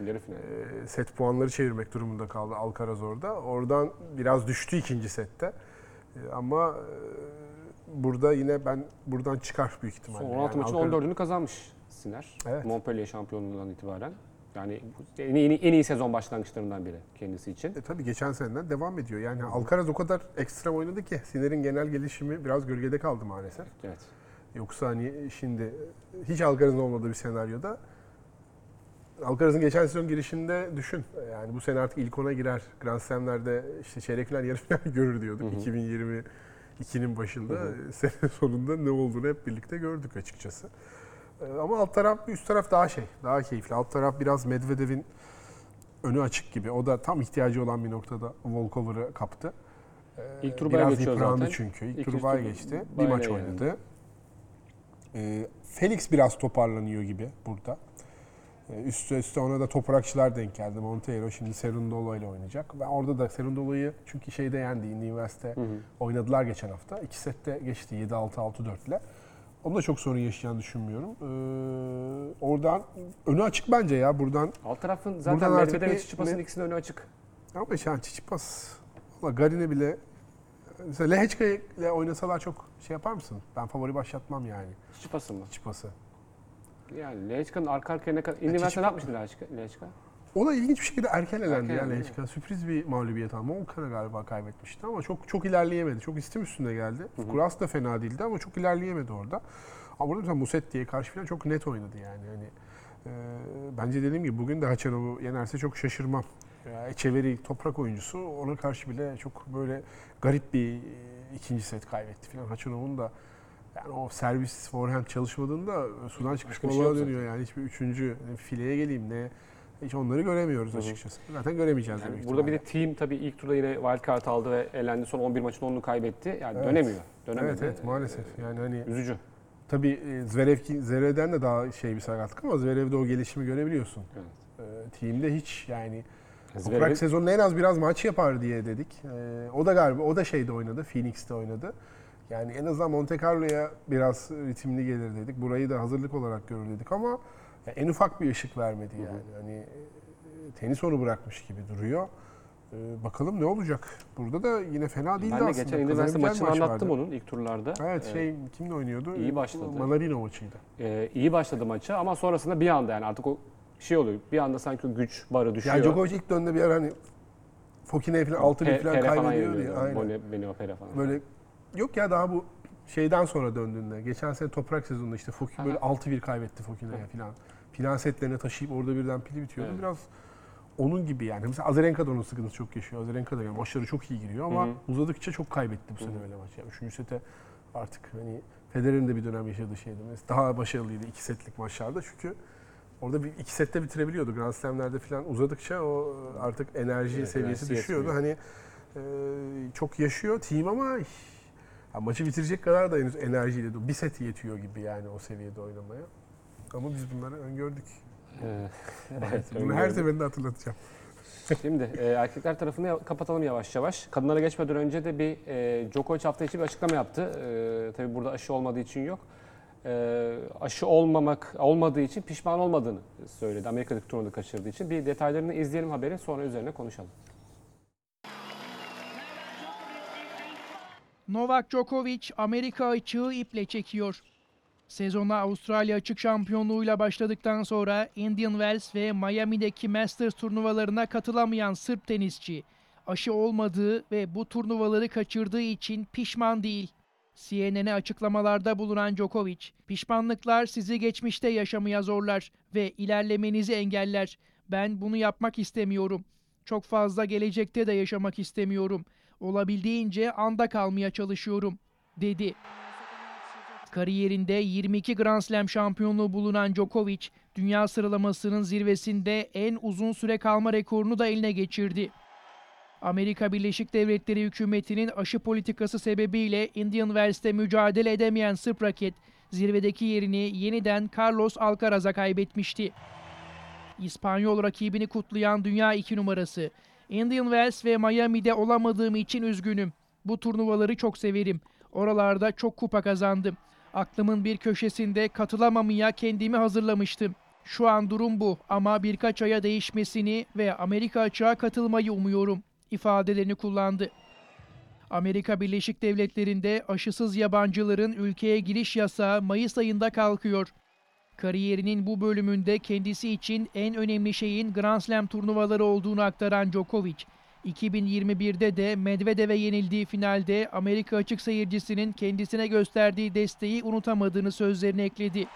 Yarı final. E, Set puanları çevirmek durumunda kaldı Alcaraz orada. Oradan biraz düştü ikinci sette. E, Ama burada yine ben buradan çıkar büyük ihtimalle. Son 16 Yani maçın Alcaraz- 14'ünü kazanmış Sinner. Evet. Montpellier şampiyonluğundan itibaren. Yani en iyi, en iyi sezon başlangıçlarından biri kendisi için. E tabii geçen seneden devam ediyor. Yani Alcaraz o kadar ekstrem oynadı ki Siner'in genel gelişimi biraz gölgede kaldı maalesef. Evet. Yoksa hani şimdi hiç Alcaraz'ın olmadığı bir senaryoda Alcaraz'ın geçen sezon girişinde düşün. Yani bu sene artık ilk ona girer. Grand Slam'lerde işte çeyrek final, yarı final görür diyorduk. 2022'nin başında. Sene sonunda ne olduğunu hep birlikte gördük açıkçası. Ee, Ama alt taraf, üst taraf daha şey, daha keyifli. Alt taraf biraz Medvedev'in önü açık gibi. O da tam ihtiyacı olan bir noktada Volkover'ı kaptı. Ee, İlk tur Biraz geçiyor zaten. çünkü. İlk, İlk tur bay geçti. Bir maç yani. oynadı. Ee, Felix biraz toparlanıyor gibi burada. Ee, Üste üste ona da toprakçılar denk geldi. Monteiro şimdi Serundolo ile oynayacak. Ve orada da Serundolo'yu çünkü şeyde yendi. Üniversite oynadılar geçen hafta. İki sette geçti 7-6-6-4 ile. Onda çok sorun yaşayacağını düşünmüyorum. Ee, oradan önü açık bence ya buradan. Alt tarafın zaten Buradan artık ve Çiçipas'ın ikisinin önü açık. Ama yani Çiçipas Ama Garin'e bile mesela Lehechka ile oynasalar çok şey yapar mısın? Ben favori başlatmam yani. Çipası mı? Çipası. Yani Lehçka'nın arka arkaya ne kadar... İndiverse ne yapmıştı? Lehçka? O da ilginç bir şekilde erken elendi Erken ya elendi, Lehçka. Sürpriz bir mağlubiyet ama Volkan'a galiba kaybetmişti ama çok çok ilerleyemedi. Çok istim üstünde geldi. Kuras da fena değildi ama çok ilerleyemedi orada. Ama burada mesela Musetti'ye karşı falan çok net oynadı yani. Hani e, bence dediğim gibi bugün de Haçanov'u yenerse çok şaşırmam. Ya, Echeverry toprak oyuncusu ona karşı bile çok böyle garip bir e, ikinci set kaybetti falan. Haçanov'un da yani o servis forehand çalışmadığında sudan çıkmış Başka bir şey balığa yok dönüyor yani. Hiçbir üçüncü ne fileye geleyim ne hiç onları göremiyoruz açıkçası. Zaten göremeyeceğiz Yani demek burada bir de team tabii ilk turda yine wildcard aldı ve elendi. Son 11 maçın 10'unu kaybetti. Yani Evet. dönemiyor. Dönemedi. Evet evet maalesef. Yani hani Üzücü. tabii e, Zverev ki- Zverev'den de daha şey bir sakatlık ama Zverev'de o gelişimi görebiliyorsun. Evet. Ee, team'de hiç yani Zverev Toprak sezonunda en az biraz maç yapar diye dedik. Ee, o da galiba o da şeyde oynadı. Phoenix'te oynadı. Yani en azından Monte Carlo'ya biraz ritimli gelir dedik. Burayı da hazırlık olarak görür dedik ama en ufak bir ışık vermedi yani. Hani e, tenis onu bırakmış gibi duruyor. Ee, bakalım ne olacak? Burada da yine fena değildi ben de aslında. geçen üniversite maçını maç anlattım vardı. onun ilk turlarda. Evet Ee, şey kimle oynuyordu? iyi başladı. Manarino maçıydı. e, iyi başladı maça ama sonrasında bir anda yani artık o şey oluyor. Bir anda sanki güç barı düşüyor. Yani Djokovic ilk dönemde bir ara hani Fokine'ye falan 6 bir falan falan kaybediyordu yeniliyor. ya. Aynen. Bone- Benio Pere falan. Böyle yok ya daha bu şeyden sonra döndüğünde. Geçen sene toprak sezonunda işte Fokin böyle 6-1 kaybetti Fokina'ya falan. Filan setlerine taşıyıp orada birden pili bitiyordu. Evet. Biraz onun gibi yani. Mesela Azarenka da onun sıkıntısı çok yaşıyor. Azarenka da yani maçları çok iyi giriyor ama Hı hı. uzadıkça çok kaybetti bu sene öyle maç. Yani üçüncü sete artık hani Federer'in de bir dönem yaşadığı şeydi. Mesela daha başarılıydı iki setlik maçlarda çünkü orada bir iki sette bitirebiliyordu. Grand Slam'lerde falan uzadıkça o artık enerji Evet, seviyesi düşüyordu. yetmiyor. Hani e, çok yaşıyor team ama ya maçı bitirecek kadar da henüz enerjiyle de- bir set yetiyor gibi yani o seviyede oynamaya. Ama biz bunları öngördük. Evet, Bunu her seferinde hatırlatacağım. Şimdi e, erkekler tarafını kapatalım yavaş yavaş. Kadınlara geçmeden önce de bir e, Djokovic hafta içi bir açıklama yaptı. E, tabii burada aşı olmadığı için yok. E, aşı olmamak olmadığı için pişman olmadığını söyledi. Amerika'daki turunu kaçırdığı için. Bir detaylarını izleyelim haberin sonra üzerine konuşalım. Novak Djokovic Amerika açığı iple çekiyor. Sezona Avustralya açık şampiyonluğuyla başladıktan sonra Indian Wells ve Miami'deki Masters turnuvalarına katılamayan Sırp tenisçi aşı olmadığı ve bu turnuvaları kaçırdığı için pişman değil. CNN'e açıklamalarda bulunan Djokovic, pişmanlıklar sizi geçmişte yaşamaya zorlar ve ilerlemenizi engeller. Ben bunu yapmak istemiyorum. Çok fazla gelecekte de yaşamak istemiyorum. Olabildiğince anda kalmaya çalışıyorum, dedi. Kariyerinde 22 Grand Slam şampiyonluğu bulunan Djokovic, dünya sıralamasının zirvesinde en uzun süre kalma rekorunu da eline geçirdi. Amerika Birleşik Devletleri hükümetinin aşı politikası sebebiyle Indian Wells'te mücadele edemeyen Sırp raket, zirvedeki yerini yeniden Carlos Alcaraz'a kaybetmişti. İspanyol rakibini kutlayan dünya 2 numarası. Indian Wells ve Miami'de olamadığım için üzgünüm. Bu turnuvaları çok severim. Oralarda çok kupa kazandım. Aklımın bir köşesinde katılamamaya kendimi hazırlamıştım. Şu an durum bu ama birkaç aya değişmesini ve Amerika açığa katılmayı umuyorum ifadelerini kullandı. Amerika Birleşik Devletleri'nde aşısız yabancıların ülkeye giriş yasağı Mayıs ayında kalkıyor. Kariyerinin bu bölümünde kendisi için en önemli şeyin Grand Slam turnuvaları olduğunu aktaran Djokovic, 2021'de de Medvedev'e yenildiği finalde Amerika açık seyircisinin kendisine gösterdiği desteği unutamadığını sözlerine ekledi.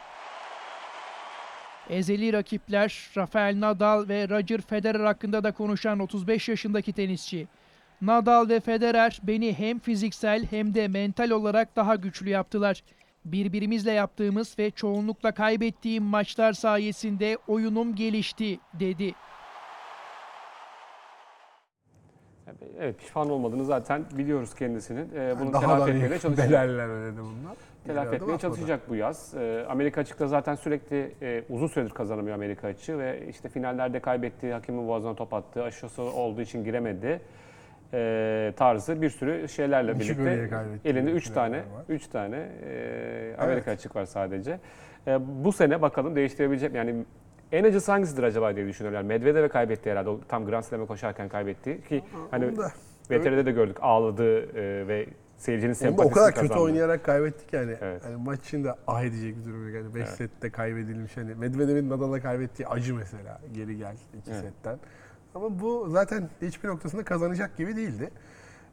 Ezeli rakipler Rafael Nadal ve Roger Federer hakkında da konuşan 35 yaşındaki tenisçi. Nadal ve Federer beni hem fiziksel hem de mental olarak daha güçlü yaptılar. Birbirimizle yaptığımız ve çoğunlukla kaybettiğim maçlar sayesinde oyunum gelişti, dedi. Evet pişman olmadığını zaten biliyoruz kendisinin. E, bunu Daha telafi da etmeye çalışacak. belaller ödedi bunlar. Telafi etmeye çalışacak bu yaz. Ee, Amerika açıkta zaten sürekli e, uzun süredir kazanamıyor Amerika açığı ve işte finallerde kaybetti, hakemin boğazına top attı, aşısı olduğu için giremedi e, tarzı bir sürü şeylerle birlikte elinde 3 Finaller tane var. 3 tane e, Amerika açık var sadece. E, bu sene bakalım değiştirebilecek mi? yani en acısı hangisidir acaba diye düşünüyorum. Yani Medvedev'e kaybetti herhalde. O tam Grand Slam'e koşarken kaybetti ki hani VTR'de de gördük ağladığı e, ve seyircinin sempatisini o kadar kötü kazandı. oynayarak kaybettik yani. Evet. Hani maç içinde ah edecek bir durum yok. Yani 5 Evet. sette kaybedilmiş. Hani Medvedev'in Nadal'a kaybettiği acı mesela. Geri gel 2 Evet. setten. Ama bu zaten hiçbir noktasında kazanacak gibi değildi.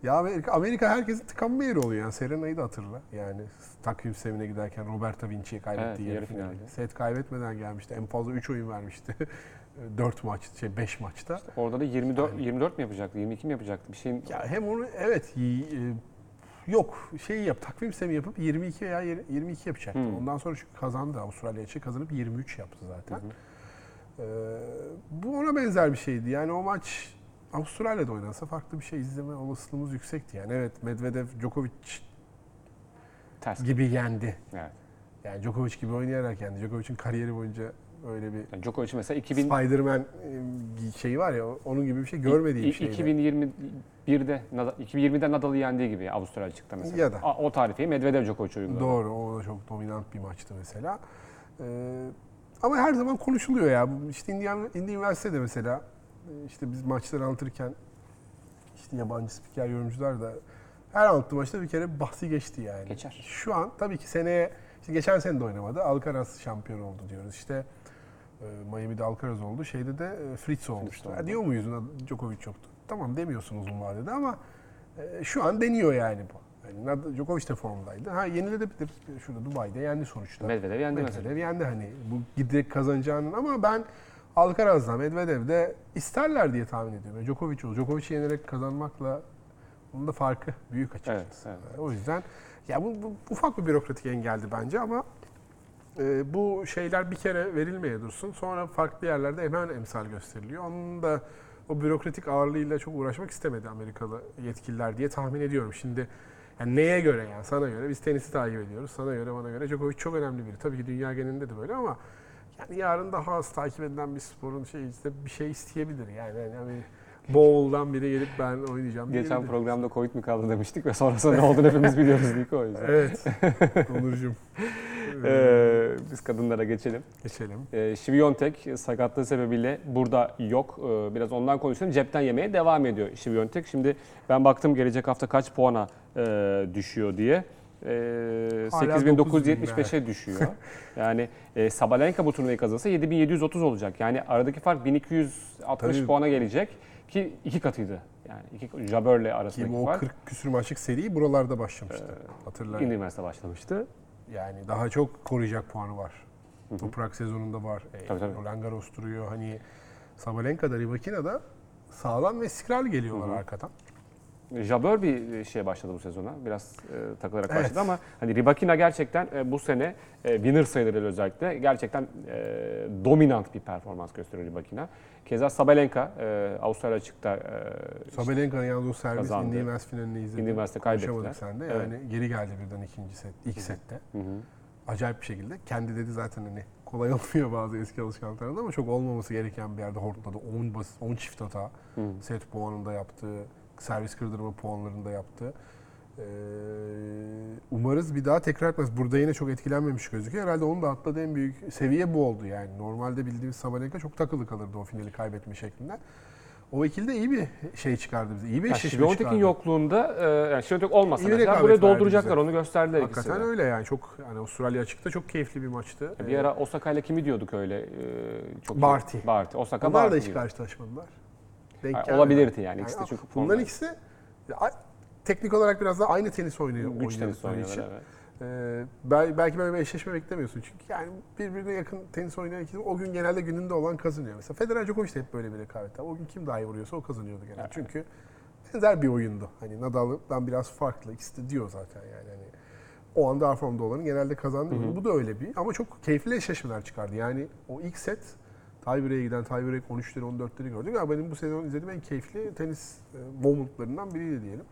Ya Amerika, Amerika herkesin tıkanma yeri oluyor. Yani Serena'yı da hatırla. Yani takvim sistemine giderken Roberta Vinci'ye kaybettiği Evet, yarı finalde. finalde. Set kaybetmeden gelmişti. En fazla 3 oyun vermişti. 4 maç, şey 5 maçta. Orada da 24 24 mi yapacaktı, 22 mi yapacaktı? Bir şeyin Ya hem onu evet e, yok şeyi yap takvim sistemi yapıp 22 veya yir- 22 yapacaktı. Hmm. Ondan sonra çünkü kazandı Avustralya için kazanıp 23 yaptı zaten. Ee, bu ona benzer bir şeydi. Yani o maç Avustralya'da oynansa farklı bir şey izleme olasılığımız yüksekti. Yani evet Medvedev Djokovic ters. gibi yendi. Evet. Yani Djokovic gibi oynayarak yendi. Djokovic'in kariyeri boyunca öyle bir Yani Djokovic mesela 2000 Spider-Man e, şeyi var ya onun gibi bir şey görmediğim İ- şeydi. 2021'de Nadal- 2020'de Nadal'ı yendiği gibi Avustralya çıktı mesela. Ya da. O tarifeyi Medvedev Djokovic uyguladı. Doğru, o da çok dominant bir maçtı mesela. Ee, ama her zaman konuşuluyor ya. İşte Indiana, Indy Üniversitede mesela e, işte biz maçları anlatırken işte yabancı spiker yorumcular da her anlattığı maçta bir kere bahsi geçti yani. Geçer. Şu an tabii ki seneye, işte geçen sene de oynamadı. Alcaraz şampiyon oldu diyoruz. İşte e, Miami'de Alcaraz oldu. Şeyde de e, Fritz olmuştu. oldu. Ya diyor muyuz Djokovic yoktu? Tamam demiyorsun uzun vadede ama şu an deniyor yani bu. Yani Djokovic de formdaydı. Ha yenilebilir. Şurada Dubai'de yendi sonuçta. Medvedev yendi mesela. Medvedev yendi hani. Bu giderek kazanacağının ama ben Alcaraz'la Medvedev'de isterler diye tahmin ediyorum. Djokovic olur. Djokovic'i yenerek kazanmakla onun da farkı büyük açıkçası. Evet, evet. O yüzden ya bu, bu ufak bir bürokratik engeldi bence ama e, bu şeyler bir kere verilmeye dursun. Sonra farklı yerlerde hemen emsal gösteriliyor. Onun da o bürokratik ağırlığıyla çok uğraşmak istemedi Amerikalı yetkililer diye tahmin ediyorum. Şimdi yani neye göre yani sana göre biz tenisi takip ediyoruz. Sana göre bana göre Djokovic çok önemli biri. Tabii ki dünya genelinde de böyle ama yani yarın daha az takip edilen bir sporun şey işte bir şey isteyebilir. Yani hani, hani bowl'dan biri gelip ben oynayacağım Geçen diyebilir. programda Covid mi kaldı demiştik ve sonrasında ne olduğunu hepimiz biliyoruz Niko o yüzden. Evet. Onurcuğum. Ee, biz kadınlara geçelim. Geçelim. Ee, Şiviyontek sakatlığı sebebiyle burada yok. Ee, biraz ondan konuşalım. Cepten yemeye devam ediyor Şiviyontek. Şimdi ben baktım gelecek hafta kaç puana e, düşüyor diye. Ee, Hala 8975'e düşüyor. yani e, Sabalenka bu turnuvayı kazanırsa 7730 olacak. Yani aradaki fark 1260 Tabii. puana gelecek ki iki katıydı. Yani iki Jabber'le Ki arasındaki o fark. 40 küsür maçlık seri buralarda başlamıştı. Hatırlayın. Indy Üniversite başlamıştı. Yani daha çok koruyacak puanı var. Toprak sezonunda var. E, Tabii, tabii. Roland Garros duruyor. Hani Sabalenka'da, Ribakina'da sağlam ve istikrarlı geliyorlar arkadan. Jabber bir şeye başladı bu sezona. Biraz e, takılarak Evet. başladı ama hani Rybakina gerçekten e, bu sene e, winner sayılır özellikle. Gerçekten e, dominant bir performans gösteriyor Rybakina. Keza Sabalenka e, Avustralya açıkta e, Sabalenka'nın yalnız o servis Üniversite finalini izledim. Konuşamadık kaybettiler. sen de. Evet. Yani geri geldi birden ikinci set, ilk sette. Hı hı. Acayip bir şekilde. Kendi dedi zaten hani kolay olmuyor bazı eski alışkanlıklarında ama çok olmaması gereken bir yerde hortladı. 10 bas 10 çift hata. Hı. Set puanında yaptı. Servis kırdırma puanlarında yaptı. Ee, umarız bir daha tekrar etmez. Burada yine çok etkilenmemiş gözüküyor. Herhalde onun da atladığı en büyük seviye bu oldu yani. Normalde bildiğimiz Sabalenka çok takılı kalırdı o finali kaybetme şeklinden. O ikilde iyi bir şey çıkardı bize. İyi bir eşleşme çıkardı. yokluğunda, e, yani Şiviyontek olmasa İyi bir mesela rekabet verdi dolduracaklar, bize. onu gösterdiler Hakikaten ikisi de. öyle yani. Çok yani Avustralya açıkta çok keyifli bir maçtı. Bir ara Osaka ile kimi diyorduk öyle? e, çok. Barty. Barty. Osaka Onlar da Barty hiç gibi. karşılaşmadılar. Denk Yani olabilirdi yani. İkisi de çünkü Bunların ikisi teknik olarak biraz daha aynı tenis oynuyor. Güç tenis oynuyorlar için. evet. Ee, bel- belki böyle bir eşleşme beklemiyorsun. Çünkü yani birbirine yakın tenis oynayan ikisi o gün genelde gününde olan kazanıyor. Mesela Federer Djokovic de hep böyle bir rekabet. O gün kim daha iyi vuruyorsa o kazanıyordu genelde. Evet. Çünkü benzer bir oyundu. Hani Nadal'dan biraz farklı. İkisi de diyor zaten yani. Hani o anda daha formda olanın genelde kazandı. Bu da öyle bir ama çok keyifli eşleşmeler çıkardı. Yani o ilk set tiebreak'e giden tiebreak 13'leri 14'leri gördük. Ya benim bu sezon izlediğim en keyifli tenis e, momentlarından biriydi diyelim.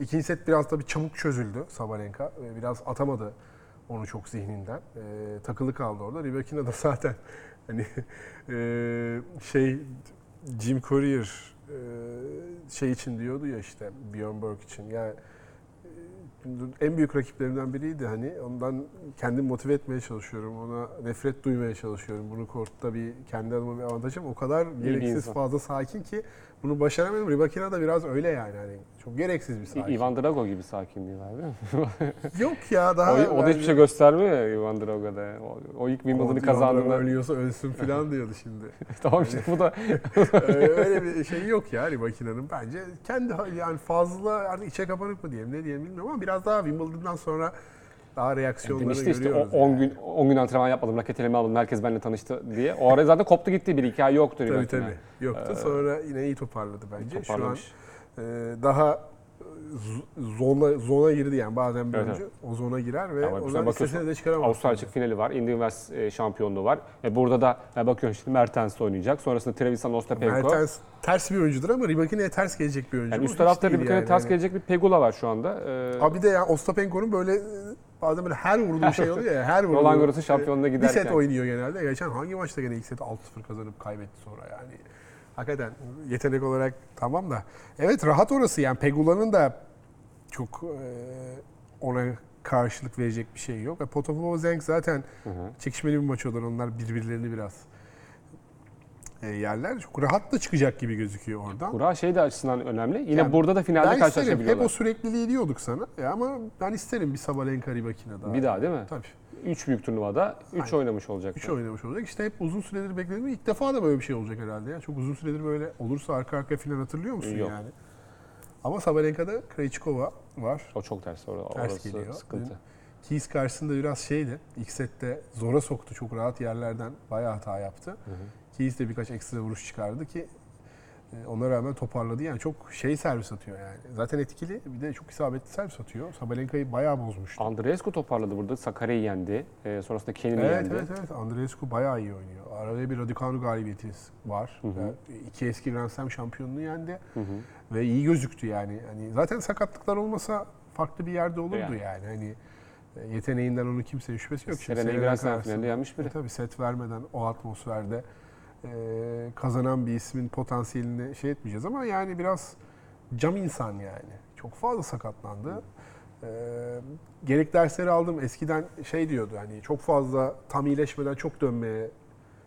İkinci set biraz tabii çabuk çözüldü Sabalenka. Biraz atamadı onu çok zihninden. E, takılı kaldı orada. Rybakina da zaten hani e, şey Jim Courier e, şey için diyordu ya işte Björn Borg için. Yani en büyük rakiplerimden biriydi hani. Ondan kendimi motive etmeye çalışıyorum. Ona nefret duymaya çalışıyorum. Bunu kortta bir kendi adıma bir avantajım. O kadar gereksiz fazla sakin ki bunu başaramadım. Ribakina da biraz öyle yani. Hani çok gereksiz bir sakin. Ivan Drago gibi sakinliği var değil mi? Yok ya daha o, o da hiçbir şey göstermiyor ya Ivan Drago'da. O, o ilk Wimbledon'ı kazandığında. ölüyorsa ölsün falan diyordu şimdi. tamam işte bu da Ee, öyle bir şey yok ya Ribakina'nın bence kendi yani fazla artık içe kapanık mı diyelim ne diyelim bilmiyorum ama biraz daha Wimbledon'dan sonra daha reaksiyonları demişti işte o görüyoruz. 10 yani. gün 10 gün antrenman yapmadım, raket elime almadım, herkes benimle tanıştı diye. O ara zaten koptu gitti bir iki ay yoktu Tabii tabii yoktu Ee, sonra yine iyi toparladı bence. Şu an e, daha z- zona zona girdi yani bazen bir Evet, oyuncu o zona girer ve mesela ondan bakıyorsun, istesini de çıkaramaz. Avustralya açık finali var, Indian Wells e, şampiyonluğu var. Ve burada da ya bakıyorsun şimdi Mertens oynayacak. Sonrasında Trevisan Ostapenko. Mertens ters bir oyuncudur ama Ribakina'ya ters gelecek bir oyuncu. Yani üst tarafta Ribakina'ya yani. ters Hani- gelecek bir Pegula var şu anda. Ee, Abi de ya Ostapenko'nun böyle e, bazen böyle her vurduğu şey oluyor ya her vurduğu. Roland Garros'un şampiyonluğuna Bir giderken. set oynuyor genelde. Geçen hangi maçta gene ilk seti 6-0 kazanıp kaybetti sonra yani. Hakikaten yetenek olarak tamam da. Evet rahat orası yani Pegula'nın da çok e, ona karşılık verecek bir şey yok. Ve Potapova Zenk zaten Hı hı. çekişmeli bir maç olur. Onlar birbirlerini biraz e, yerler. Çok rahat da çıkacak gibi gözüküyor oradan. Kura şey de açısından önemli. Yine Yani burada da finalde Ben isterim. Hep karşılaşabiliyorlar. o sürekliliği diyorduk sana. Ya ama ben isterim bir Sabalenka Ribakina daha. Bir daha değil mi? Tabii. 3 büyük turnuvada 3 Aynen. oynamış olacak. 3 oynamış olacak. İşte hep uzun süredir bekledim. İlk defa da böyle bir şey olacak herhalde. Ya. Çok uzun süredir böyle olursa arka arkaya falan hatırlıyor musun Yok. yani? Ama Sabalenka'da Krejcikova var. O çok ters. Or- Ters orası geliyor. sıkıntı. Keys karşısında biraz şeydi. İlk sette zora soktu. Çok rahat yerlerden bayağı hata yaptı. Keys de birkaç ekstra vuruş çıkardı ki e, ona rağmen toparladı. Yani çok şey servis atıyor yani. Zaten etkili. Bir de çok isabetli servis atıyor. Sabalenka'yı bayağı bozmuştu. Andreescu toparladı burada. Sakarya'yı yendi. Ee, sonrasında Kenan'ı Evet yendi. evet evet. Andreescu bayağı iyi oynuyor. Arada bir Raducanu galibiyeti var. hı. Ve İki eski Grand Slam şampiyonluğu yendi. Hı hı. Ve iyi gözüktü yani. Hani zaten sakatlıklar olmasa farklı bir yerde olurdu Yani. yani. Hani e, yeteneğinden onun kimsenin şüphesi yok. Serena'yı Serena Grand Slam finalinde yenmiş biri. E tabii set vermeden o atmosferde e, kazanan bir ismin potansiyelini şey etmeyeceğiz ama yani biraz cam insan yani. Çok fazla sakatlandı. E, gerek dersleri aldım. Eskiden şey diyordu hani çok fazla tam iyileşmeden çok dönmeye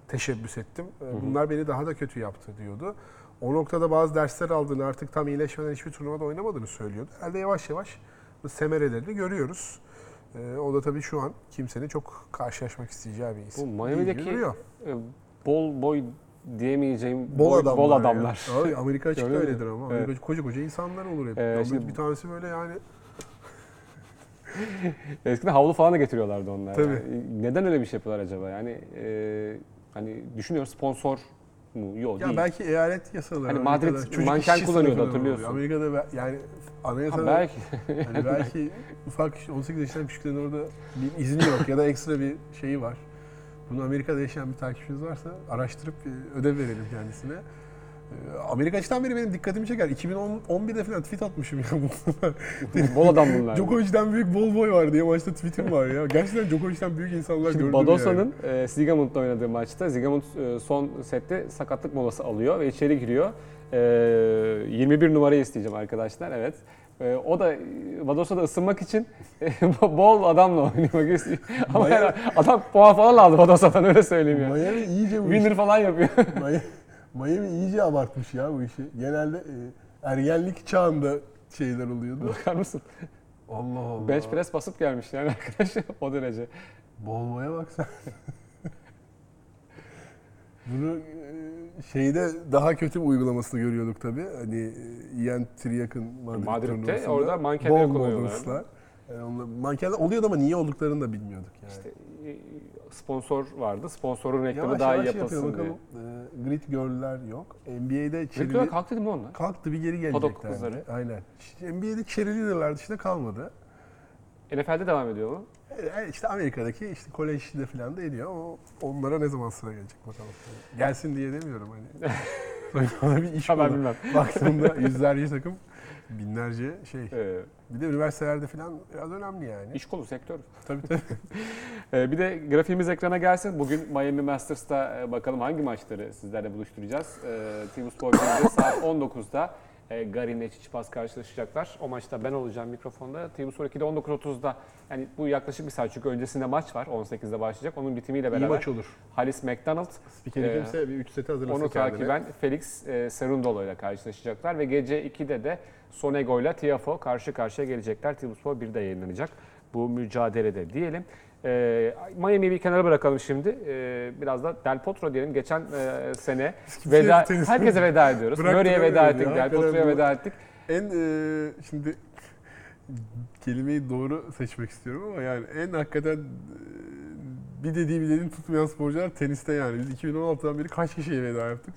teşebbüs ettim. E, Bunlar beni daha da kötü yaptı diyordu. O noktada bazı dersler aldığını artık tam iyileşmeden hiçbir turnuvada oynamadığını söylüyordu. Herhalde yavaş yavaş bu semerelerini görüyoruz. E, o da tabii şu an kimsenin çok karşılaşmak isteyeceği bir Bu isim. Miami'deki duruyor. e, bol boy diyemeyeceğim Bol boy- adamlar. bol adamlar. Abi Amerika açıkta öyledir ama. Evet. Amerika koca koca insanlar olur hep. Ee, şimdi- bir tanesi böyle yani Eskiden havlu falan da getiriyorlardı onlar. Tabii. Yani neden öyle bir şey yapıyorlar acaba? Yani e, hani düşünüyorum sponsor mu? Yok ya değil. belki eyalet yasaları. Hani Amerika'da Madrid manken kullanıyordu, hatırlıyorsun. oluyor. Amerika'da be- yani Ha, anayasada belki hani belki ufak 18 yaşından küçüklerin orada bir izni yok ya da ekstra bir şeyi var. Bunu Amerika'da yaşayan bir takipçiniz varsa araştırıp e, ödev verelim kendisine. E, Amerika açıdan beri benim dikkatimi çeker. 2011'de falan tweet atmışım ya bunlara. bol adam bunlar. Djokovic'den büyük bol boy var diye maçta tweetim var ya. Gerçekten Djokovic'den büyük insanlar Şimdi gördüm Badosa'nın e, Sigamund'la oynadığı maçta Sigamund e, son sette sakatlık molası alıyor ve içeri giriyor. E, 21 numarayı isteyeceğim arkadaşlar. Evet. E, o da Badosa da ısınmak için e, bol adamla istiyor. Ama yani adam puan falan aldı Badosa'dan öyle söyleyeyim yani. ya. Miami iyice bu Winner falan yapıyor. Miami, Miami iyice abartmış ya bu işi. Genelde e, ergenlik çağında şeyler oluyordu. Bakar mısın? Allah Allah. Bench press basıp gelmiş yani arkadaş o derece. Bol boya bak sen. Bunu e, şeyde daha kötü bir uygulamasını görüyorduk tabii. Hani e, Ian Triak'ın Madrid Madrid'de orada kullanıyorlar. moders'lar. Yani onlar, mankenler oluyordu ama niye olduklarını da bilmiyorduk yani. İşte e, sponsor vardı. Sponsorun reklamı Yavaş daha iyi yapılsın yapıyor diye. bakalım. E, Grit Girl'ler yok. NBA'de Çelikler cheerleader- kalktı değil mi onlar? kalktı bir geri Padok gelecekler. kızları. Aynen. NBA'de cheerleader'lar dışında kalmadı. NFL'de devam ediyor mu? E, işte Amerika'daki işte kolejde falan da ediyor ama onlara ne zaman sıra gelecek bakalım. Gelsin diye demiyorum hani. Sonra bir iş ben bilmem. Baktığımda yüzlerce takım, binlerce şey. Ee, Bir de üniversitelerde falan biraz önemli yani. iş kolu sektör. Tabii tabii. Ee, bir de grafiğimiz ekrana gelsin. Bugün Miami Masters'ta e, bakalım hangi maçları sizlerle buluşturacağız. Ee, TV Spor 1'de saat 19'da e, Garin ile Çiçipas karşılaşacaklar. O maçta ben olacağım mikrofonda. TV 2'de 19.30'da yani bu yaklaşık bir saat çünkü öncesinde maç var. 18'de başlayacak. Onun bitimiyle İyi beraber maç olur. Halis McDonald Spikeri Ee, kimse bir 3 seti hazırlasın onu kendine. takiben Felix e, Serundolo ile karşılaşacaklar ve gece 2'de de Sonego ile Tiafo karşı karşıya gelecekler. Trabzonspor 1'de yayınlanacak bu mücadelede diyelim. E, Miami'yi bir kenara bırakalım şimdi. E, biraz da Del Potro diyelim. Geçen e, sene veda, herkese veda ediyoruz. Murray'e veda ettik, ya, Del Potro'ya veda ettik. En e, şimdi kelimeyi doğru seçmek istiyorum ama yani en hakikaten e, bir dediği bir dediğini tutmayan sporcular teniste yani. Biz 2016'dan beri kaç kişiye veda yaptık?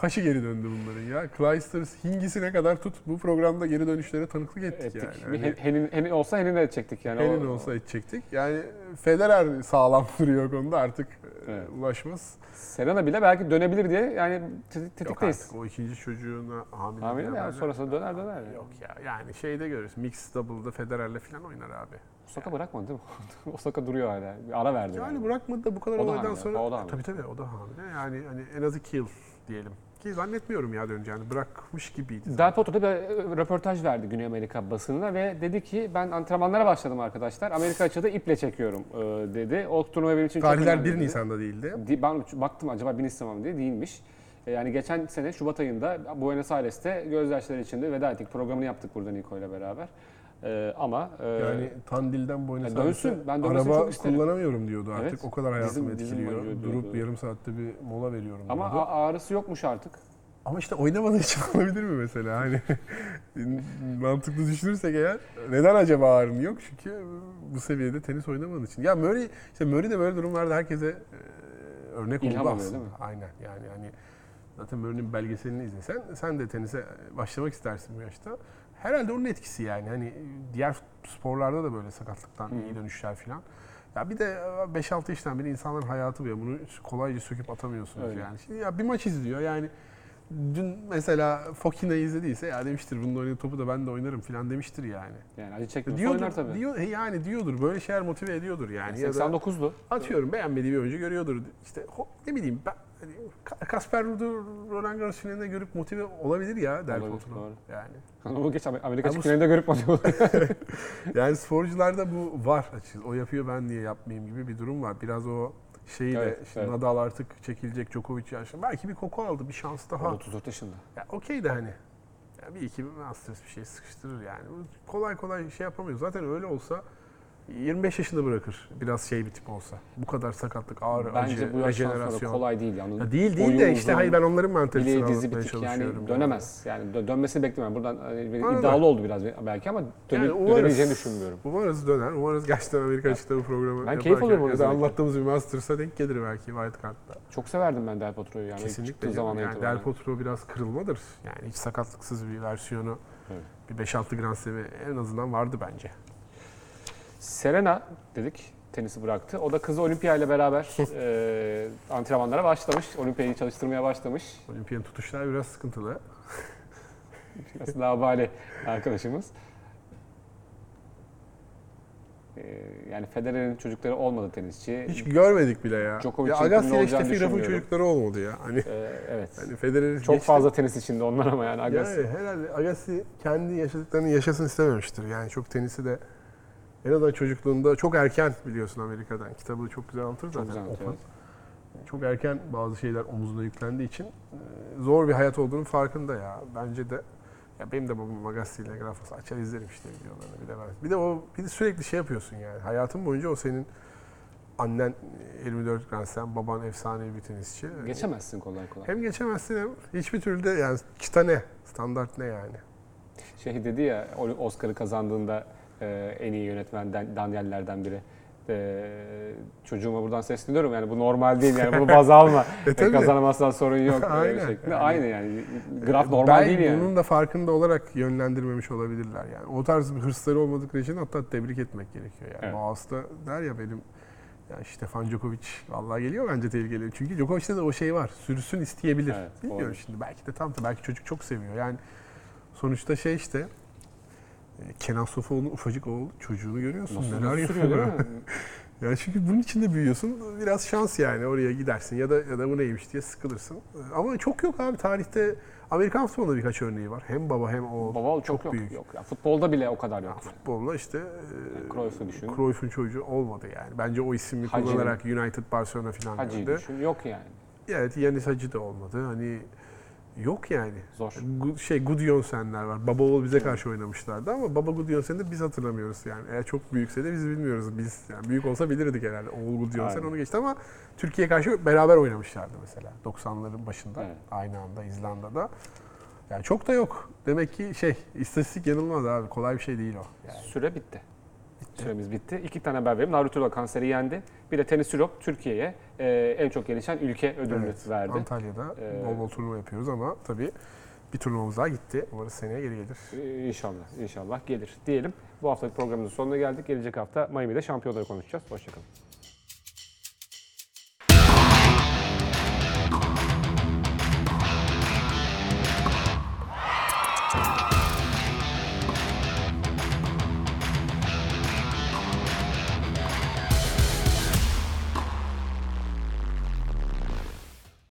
Kaçı geri döndü bunların ya? Clijsters hingisine kadar tut bu programda geri dönüşlere tanıklık ettik, ettik. yani. Hani Hen- Henin, Henin olsa Henin'e edecektik yani. Helin O- olsa edecektik. Yani Federer sağlam duruyor konuda artık e, Evet. ulaşmaz. Serena bile belki dönebilir diye yani tet- Yok tetikteyiz. artık o ikinci çocuğuna hamile. Hamile yani sonrasında döner döner. yani. Yok ya yani şeyde görürüz. Mixed double'da Federer'le falan oynar abi. Osaka bırakmadı değil mi? Osaka duruyor hala. Bir ara verdi. Yani yani. bırakmadı da bu kadar O da olaydan hamile, sonra. o da hamile. Tabii tabii o da hamile. Yani hani en az iki yıl diyelim. Ki zannetmiyorum ya döneceğini. Bırakmış gibiydi. Del Potro da bir e, röportaj verdi Güney Amerika basınına ve dedi ki ben antrenmanlara başladım arkadaşlar. Amerika açıda iple çekiyorum e, dedi. O turnuva benim için çok Tarihler önemli 1 dedi. Nisan'da değildi. Di- Ben baktım acaba 1 Nisan mı diye değilmiş. E, Yani geçen sene Şubat ayında Buenos Aires'te gözyaşları içinde veda ettik. Programını yaptık burada Niko ile beraber. E, ama e, Yani Tandil'den Buenos Ya dönsün, ben dönmesini araba çok isterim. kullanamıyorum diyordu artık. Evet. O kadar hayatımı Dizim- dizim etkiliyor. acıyor Durup diyordu. yarım saatte bir mola veriyorum ama diyordu. a- ağrısı yokmuş artık. Ama işte oynamadığı için olabilir mi mesela? Hani mantıklı düşünürsek eğer neden acaba ağrın yok? Çünkü bu seviyede tenis oynamadığın için. Ya Murray, işte Murray de böyle durumlarda herkese e, örnek İlham oldu aslında. değil mi? Aynen yani hani zaten Murray'nin belgeselini izlesen sen de tenise başlamak istersin bu yaşta. Herhalde onun etkisi yani. Hani diğer sporlarda da böyle sakatlıktan iyi dönüşler falan. Ya bir de 5-6 yaştan beri insanların hayatı bu ya. Bunu kolayca söküp atamıyorsunuz Öyle. yani. Şimdi ya bir maç izliyor yani dün mesela Fokina'yı izlediyse ya demiştir bunun oynadığı topu da ben de oynarım falan demiştir yani. Yani acı çekmiyorsa Diyordur, oynar tabii. diyor, yani diyordur böyle şeyler motive ediyordur yani. Ya da 89'lu. atıyorum beğenmediği bir oyuncu görüyordur. İşte ne bileyim ben hani Ka- Kasper Ruud'u Roland Garros finalinde görüp motive olabilir ya Del Olabilir, Potro. Yani. Ama geç Amerika bu- çıkışlarında görüp motive Yani sporcularda bu var açıkçası. O yapıyor ben niye yapmayayım gibi bir durum var. Biraz o şeyi Evet, de işte evet. Nadal artık çekilecek Djokovic yaşlı. Belki bir koku aldı bir şans daha. 34 yaşında. Ya okey de hani. Ya bir iki Masters bir şey sıkıştırır yani. Kolay kolay şey yapamıyor. Zaten öyle olsa 25 yaşında bırakır. Biraz şey bir tip olsa. Bu kadar sakatlık, ağrı, Bence acı, bu yaştan sonra kolay değil yani. Ya değil değil de işte hayır ben onların mantalitesini anlatmaya bitik çalışıyorum. yani dönemez. Yani dö- dönmesini beklemiyorum. Buradan hani Anladım. iddialı oldu biraz belki ama döne, Yani umarız. dönebileceğini düşünmüyorum. Umarız döner. Umarız gerçekten Amerika açıkta bu programı Ben keyif o Ya da anlattığımız bir Masters'a denk gelir belki Wild Card'da. Çok severdim ben Del Potro'yu yani. Kesinlikle. Zaman yani. Del Potro biraz kırılmadır. Yani hiç sakatlıksız bir versiyonu Evet. bir 5-6 Grand Slam'i en azından vardı bence. Serena dedik tenisi bıraktı. O da kızı Olimpiya ile beraber e, antrenmanlara başlamış. Olimpiyayı çalıştırmaya başlamış. Olimpiyan tutuşlar biraz sıkıntılı. Aslında abale arkadaşımız. E, yani Federer'in çocukları olmadı tenisçi. Hiç görmedik bile ya. Djokovic'in ya Agassi ile Graf'ın düşünmüyorum. çocukları olmadı ya. Hani, E, evet. hani Federer'i Çok geçti. fazla tenis içinde onlar ama yani Agassi. Yani herhalde Agassi kendi yaşadıklarını yaşasın istememiştir. Yani çok tenisi de en azından çocukluğunda çok erken biliyorsun Amerika'dan. Kitabı çok güzel anlatır zaten. güzel anlatıyor, Open. Çok erken bazı şeyler omuzuna yüklendiği için e, zor bir hayat olduğunun farkında ya. Bence de ya benim de babam ile Grafos açar izlerim işte videolarını bir de ben. Bir de o bir de sürekli şey yapıyorsun yani. Hayatın boyunca o senin annen 24 Grand Slam, baban efsane bir tenisçi. Geçemezsin kolay kolay. Hem geçemezsin hem hiçbir türlü de yani çıta ne? Standart ne yani? Şey dedi ya Oscar'ı kazandığında e, en iyi yönetmen Dan- Daniel'lerden biri. E, çocuğuma buradan sesleniyorum yani bu normal değil yani bunu baz alma. E, e, tabii. kazanamazsan sorun yok. e, Aynen. şeklinde. Aynı yani. Graf normal Belki değil yani. bunun da farkında olarak yönlendirmemiş olabilirler yani. O tarz bir hırsları olmadıkları için hatta tebrik etmek gerekiyor yani. Evet. Boğaz'da der ya benim ya Stefan Djokovic vallahi geliyor bence tehlikeli. Çünkü Djokovic'te de o şey var. Sürüsün isteyebilir. Evet, Bilmiyorum doğru. şimdi belki de tam da belki çocuk çok seviyor. Yani sonuçta şey işte e, Kenan Sofuoğlu'nun ufacık oğlu çocuğunu görüyorsun. Nasıl, Neler yapıyor. Yani çünkü bunun içinde büyüyorsun. Biraz şans yani oraya gidersin ya da ya da bu neymiş diye sıkılırsın. Ama çok yok abi tarihte Amerikan futbolunda birkaç örneği var. Hem baba hem o Baba çok, yok. büyük. Yok. Ya, futbolda bile o kadar yok. yani. Futbolla işte e, Cruyff'u düşün. Cruyff'un çocuğu olmadı yani. Bence o Hacı'nın. kullanarak United Barcelona falan Hacı'yı düşün. Yok yani. Evet Yanis Hacı da olmadı. Hani yok yani. Zor. Şey Gudjonsen'ler var. Baba oğul bize karşı oynamışlardı ama Baba Gudjonsen'i de biz hatırlamıyoruz yani. Eğer çok büyükse de biz bilmiyoruz. Biz yani büyük olsa bilirdik herhalde. Oğul Gudjonsen Aynen. onu geçti ama Türkiye karşı beraber oynamışlardı mesela 90'ların başında Evet. aynı anda İzlanda'da. Yani çok da yok. Demek ki şey istatistik yanılmaz abi. Kolay bir şey değil o. Yani. Süre bitti. Süremiz bitti. İki tane haber vereyim. Naruto da kanseri yendi. Bir de Tenis Europe Türkiye'ye e, en çok gelişen ülke ödülünü Evet, verdi. Antalya'da Ee, bol bol turnuva yapıyoruz ama tabii bir turnuvamız daha gitti. Umarız seneye geri gelir. Ee, İnşallah, inşallah gelir diyelim. Bu haftalık programımızın sonuna geldik. Gelecek hafta Miami'de şampiyonları konuşacağız. Hoşçakalın.